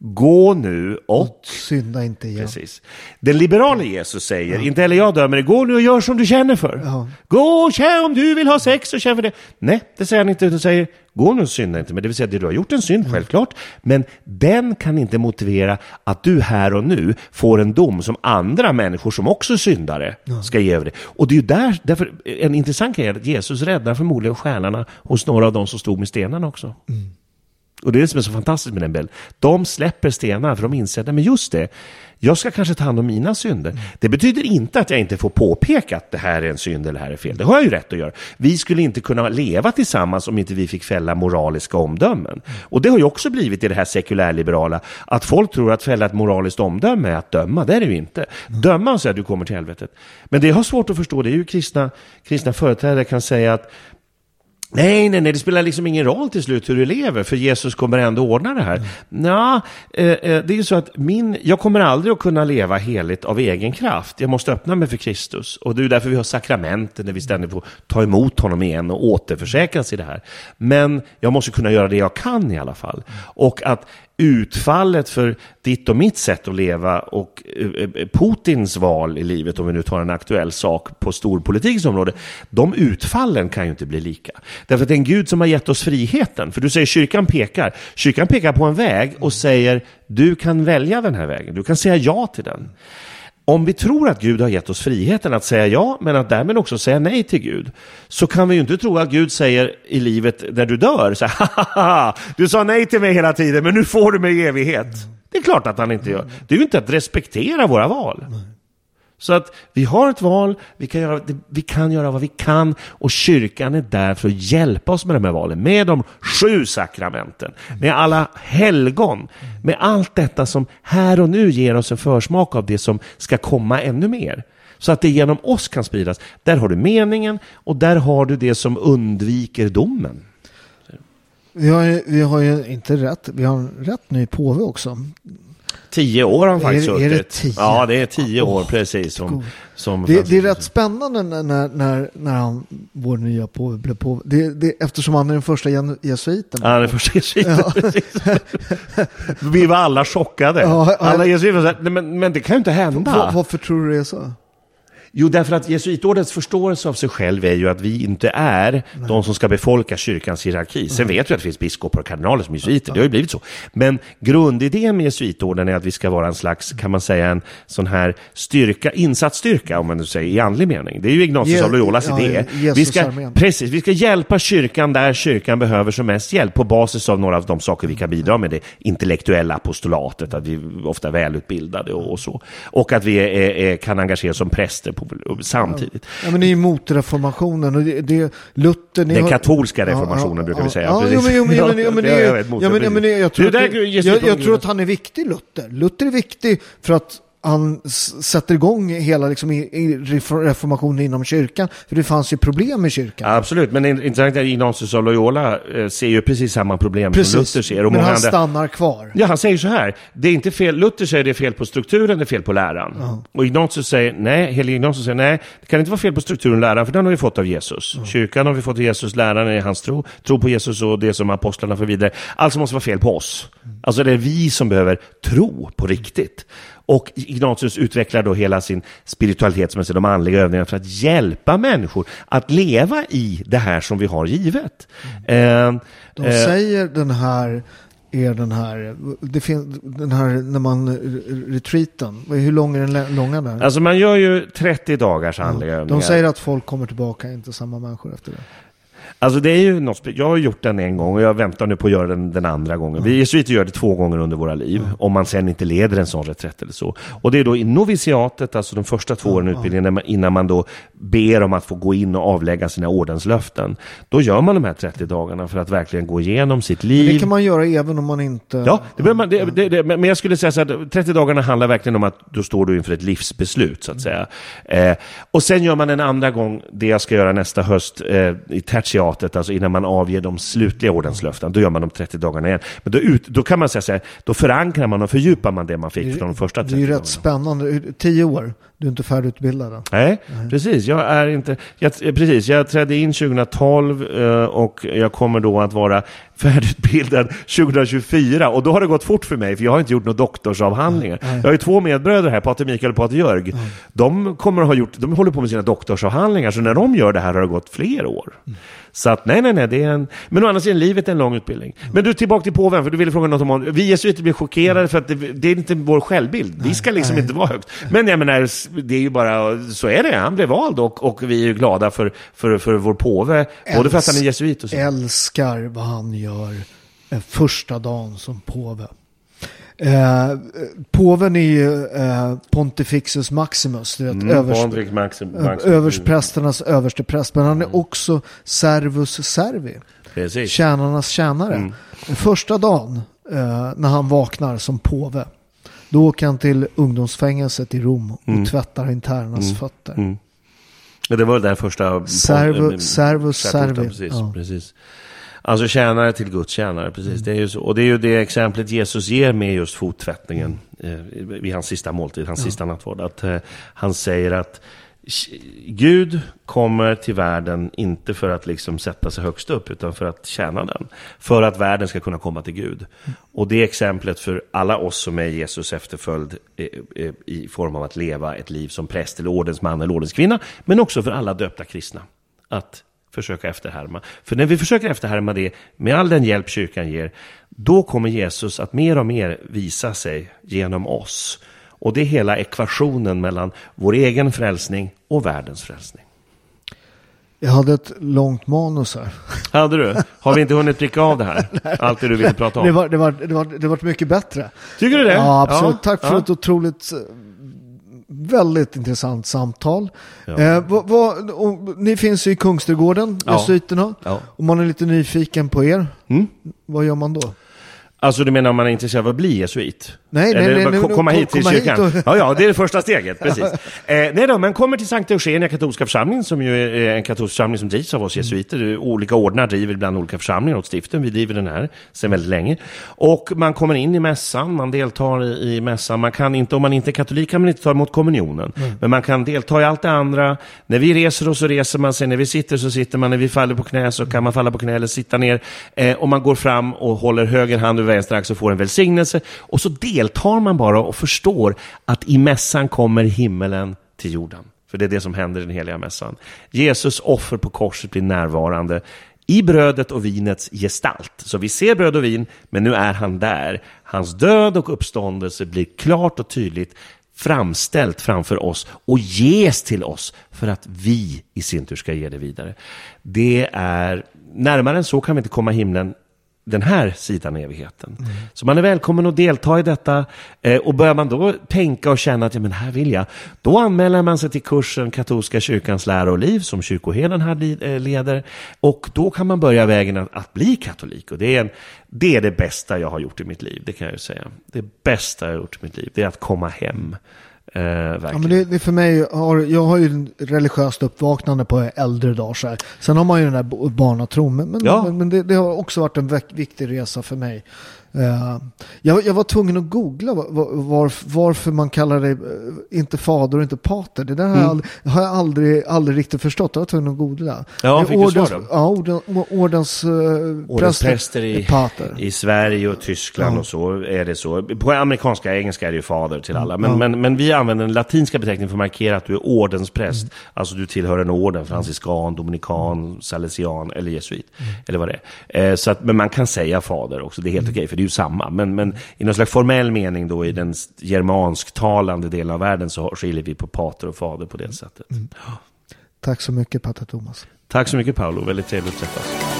Ja. Gå nu och Synda inte igen. Precis. Den liberala Jesus säger, inte heller jag dömer dig, gå nu och gör som du känner för. Ja. Gå och känn om du vill ha sex och känn för det. Nej, det säger han inte, utan säger, gå nu och synda inte. Men det vill säga, du har gjort en synd, självklart. Men den kan inte motivera att du här och nu får en dom som andra människor som också är syndare ska ge över dig. Och det är ju där, därför, en intressant grej är att Jesus räddar förmodligen själarna hos några av de som stod med stenarna också. Och det är det som är så fantastiskt med den bilden. De släpper stenar för de inser att, men just det, jag ska kanske ta hand om mina synder. Det betyder inte att jag inte får påpeka att det här är en synd eller det här är fel. Det har jag ju rätt att göra. Vi skulle inte kunna leva tillsammans om inte vi fick fälla moraliska omdömen. Och det har ju också blivit i det här sekulärliberala, att folk tror att fälla ett moraliskt omdöme är att döma. Det är det ju inte. Döma och säga att du kommer till helvetet. Men det jag har svårt att förstå, det är ju kristna, kristna företrädare kan säga att Nej, nej, nej, det spelar liksom ingen roll till slut hur du lever, för Jesus kommer ändå ordna det här. Mm. Nå, eh, eh, det är ju så att min, jag kommer aldrig att kunna leva heligt av egen kraft. Jag måste öppna mig för Kristus. Och det är därför vi har sakramenten, där vi ständigt får ta emot honom igen och återförsäkras i det här. Men jag måste kunna göra det jag kan i alla fall. Och att utfallet för ditt och mitt sätt att leva och eh, eh, Putins val i livet, om vi nu tar en aktuell sak på storpolitikens område, de utfallen kan ju inte bli lika. Därför att det är en Gud som har gett oss friheten. För du säger kyrkan pekar. Kyrkan pekar på en väg och säger du kan välja den här vägen, du kan säga ja till den. Om vi tror att Gud har gett oss friheten att säga ja, men att därmed också säga nej till Gud, så kan vi ju inte tro att Gud säger i livet när du dör, så här, du sa nej till mig hela tiden, men nu får du mig i evighet. Det är klart att han inte gör. Det är ju inte att respektera våra val. Så att vi har ett val, vi kan, göra, vi kan göra vad vi kan och kyrkan är där för att hjälpa oss med de här valen. Med de sju sakramenten, med alla helgon, med allt detta som här och nu ger oss en försmak av det som ska komma ännu mer. Så att det genom oss kan spridas. Där har du meningen och där har du det som undviker domen. Vi har, ju, vi har ju inte rätt, vi har en rätt ny påve också. Tio år har han faktiskt är, suttit. är det tio? Ja, det är tio år Oh, precis. Som, som Det, det är rätt spännande när, när, när, han, vår nya påve blev påve. Det, det, eftersom han är den första jesuiten. Han är första jesuiten. Ja. precis. Vi var alla chockade. Ja, alla jesuiter sa, "Nej, men, men det kan ju inte hända. Var, varför tror du det är så? Jo, därför att jesuitordens förståelse av sig själv är ju att vi inte är de som ska befolka kyrkans hierarki. Sen vet vi att det finns biskopar och kardinaler som jesuiter, det har ju blivit så. Men grundidén med jesuitorden är att vi ska vara en slags, kan man säga, en sån här styrka, insatsstyrka, om man nu säger i andlig mening. Det är ju Ignatius av Loyolas ja, idé. Jesus Vi ska, precis, vi ska hjälpa kyrkan där kyrkan behöver som mest hjälp på basis av några av de saker vi kan bidra med. Det intellektuella apostolatet, att vi ofta är välutbildade och, och så. Och att vi är, är, kan engagera oss som präster på, samtidigt. Ja, men ni är emot reformationen och det, det Luther... Den har- katolska reformationen brukar vi säga, Ja, precis. jo, men, jo, men, jo, men, Ja, det, ja, men, det, ja, men det, Det det, jag tror att han är viktig, Luther. Luther är viktig för att han sätter igång hela liksom, reformationen inom kyrkan. För det fanns ju problem i kyrkan. Absolut, men in- intressant är att Ignatius av Loyola eh, ser ju precis samma problem som Luther ser. Och men han andra... stannar kvar. Ja, han säger så här. Det är inte fel. Luther säger det är fel på strukturen, det är fel på läran. Och Ignatius säger nej, helig Ignatius säger nej, det kan inte vara fel på strukturen och läran, för den har vi fått av Jesus. Kyrkan har vi fått av Jesus, läran är hans tro, tro på Jesus och det som apostlarna för vidare. Alltså måste vara fel på oss. Alltså det är vi som behöver tro på riktigt. Och Ignatius utvecklar då hela sin spiritualitet, som jag säger, de andliga övningarna för att hjälpa människor att leva i det här som vi har givet. Eh, De eh, säger den här är den här, det finns den här när man eh, retreaten, hur lång är den långa där? Alltså man gör ju 30 dagars andliga övningar. De säger att folk kommer tillbaka, inte samma människor efter det. Alltså det är ju något, jag har gjort den en gång och jag väntar nu på att göra den den andra gången. Vi jesuiter gör det två gånger under våra liv, om man sen inte leder en sån reträtt eller så. Och det är då i noviciatet, alltså de första två åren i utbildningen, innan man då ber om att få gå in och avlägga sina ordenslöften. Då gör man de här 30 dagarna för att verkligen gå igenom sitt liv. Det kan man göra även om man inte... Ja, det behöver man, det, det, det, men jag skulle säga så att 30 dagarna handlar verkligen om att då står du inför ett livsbeslut så att säga. Eh, och sen gör man en andra gång det jag ska göra nästa höst eh, i tertiatet, alltså innan man avger de slutliga ordenslöften. Då gör man de 30 dagarna igen. Men då, ut, då kan man säga så här, då förankrar man och fördjupar man det man fick från de första 30 Det är ju dagarna. rätt spännande. Tio år, du är inte färdigutbildad än. Nej, precis. Jag är inte... Jag, precis, jag trädde in 2012 eh, och jag kommer då att vara färdigutbildad 2024. Och då har det gått fort för mig, för jag har inte gjort några doktorsavhandlingar. Jag har ju två medbröder här, Pater Mikael och Pater Jörg. De, kommer att ha gjort, de håller på med sina doktorsavhandlingar, så när de gör det här har det gått fler år. Så att nej, nej, nej, det är en... Men å andra sidan, livet är en lång utbildning. Men du, tillbaka till påven, för du ville fråga något om honom. Vi jesuiter blir chockerade för att det, det är inte vår självbild. Vi ska liksom inte vara högt. Men jag menar, det är ju bara, så är det. Han blev vald och, och vi är ju glada för, för, för vår påve. Både för att han är jesuit och så. Älskar vad han gör eh, första dagen som påve. Eh, påven är ju eh, Pontifixus Maximus, du vet, Mm, överst, Maxim, Maxim. överstprästernas överste präst. Men han är också servus servi, Precis. tjänarnas tjänare. Mm. Första dagen eh, när han vaknar som påve, då åker han till ungdomsfängelset i Rom och tvättar internas fötter. Mm. Ja, Det var väl där första... Servo- eh, servus servi. Precis, Ja. precis. Alltså tjänare till Guds tjänare, precis. Det är ju så. Och det är ju det exemplet Jesus ger med just fottvättningen eh, vid hans sista måltid, hans sista nattvard. Att eh, han säger att Gud kommer till världen inte för att liksom sätta sig högst upp, utan för att tjäna den. För att världen ska kunna komma till Gud. Och det är exemplet för alla oss som är Jesus efterföljd eh, eh, i form av att leva ett liv som präst eller ordensman eller ordenskvinna, men också för alla döpta kristna. Att försöka efterhärma. För när vi försöker efterhärma det med all den hjälp kyrkan ger, då kommer Jesus att mer och mer visa sig genom oss. Och det är hela ekvationen mellan vår egen frälsning och världens frälsning. Jag hade ett långt manus här. Hade du? Har vi inte hunnit pricka av det här? Allt det du ville prata om? Det var, det, var, det, var, det var mycket bättre. Tycker du det? Ja, absolut. Ja, Tack för ja. ett otroligt, väldigt intressant samtal. Ja. Eh, vad, vad, och, ni finns i Kungsträdgården, ja. jesuiterna. Ja. Om man är lite nyfiken på er, mm. vad gör man då? Alltså du menar om man är intresserad av att bli jesuit? Nej, nej, Eller nej, komma hit till kyrkan? och... Ja, ja, det är det första steget, precis. eh, nej då, men kommer till Sankta Eugenia katolska församling, som ju är en katolsk församling som drivs av oss jesuiter. Mm. Olika ordnar driver ibland olika församlingar åt stiften. Vi driver den här sedan väldigt länge. Och man kommer in i mässan, man deltar i, i mässan. Man kan inte, om man inte är katolik kan man inte ta emot kommunionen. Mm. Men man kan delta i allt det andra. När vi reser oss så reser man sig, när vi sitter så sitter man, när vi faller på knä så kan man falla på knä eller sitta ner. Eh, och man går fram och håller höger hand över vänster strax och får en välsignelse. Och så deltar man bara och förstår att i mässan kommer himmelen till jorden. För det är det som händer i den heliga mässan. Jesus offer på korset blir närvarande i brödet och vinets gestalt. Så vi ser bröd och vin, men nu är han där. Hans död och uppståndelse blir klart och tydligt framställt framför oss och ges till oss för att vi i sin tur ska ge det vidare. Det är, närmare än så kan vi inte komma himlen den här sidan av evigheten. Mm. Så man är välkommen att delta i detta. Eh, och börjar man då tänka och känna att ja, men här vill jag, då anmäler man sig till kursen Katolska kyrkans lära och liv som kyrkoherden här eh, leder. Och då kan man börja vägen att, att bli katolik. Och det är, en, det är det bästa jag har gjort i mitt liv, det kan jag ju säga. Det bästa jag har gjort i mitt liv, det är att komma hem. Eh, ja, men det, det för mig, har, jag har ju religiöst uppvaknande på äldre dagar. Sen har man ju den där barnatron. Men, men, ja. men, men det, det, har också varit en viktig resa för mig. Uh, jag, jag, var tvungen att googla var, var, varför man kallar det eh, inte fader och inte pater. Det där mm. har, jag aldrig, har jag aldrig, aldrig riktigt förstått. Jag var tvungen att googla. Ja, fick ordens, du svar Ja, orden, ordens, uh, präster i, i Sverige och Tyskland ja. och så är det så. På amerikanska engelska är det ju fader till alla. Men, ja. men, men vi använder den latinska beteckningen för att markera att du är ordenspräst. Mm. Alltså du tillhör en orden, franciskan, dominikan, salesian eller jesuit. Mm. Eller vad det är. Eh, så att, men man kan säga fader också, det är helt mm. okej. Okay, det är ju samma. Men, men i någon slags formell mening då i den germansktalande delen av världen så skiljer vi på pater och fader på det sättet. Mm. Tack så mycket Pater Thomas. Tack så mycket Paolo, väldigt trevligt att träffas.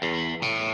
Música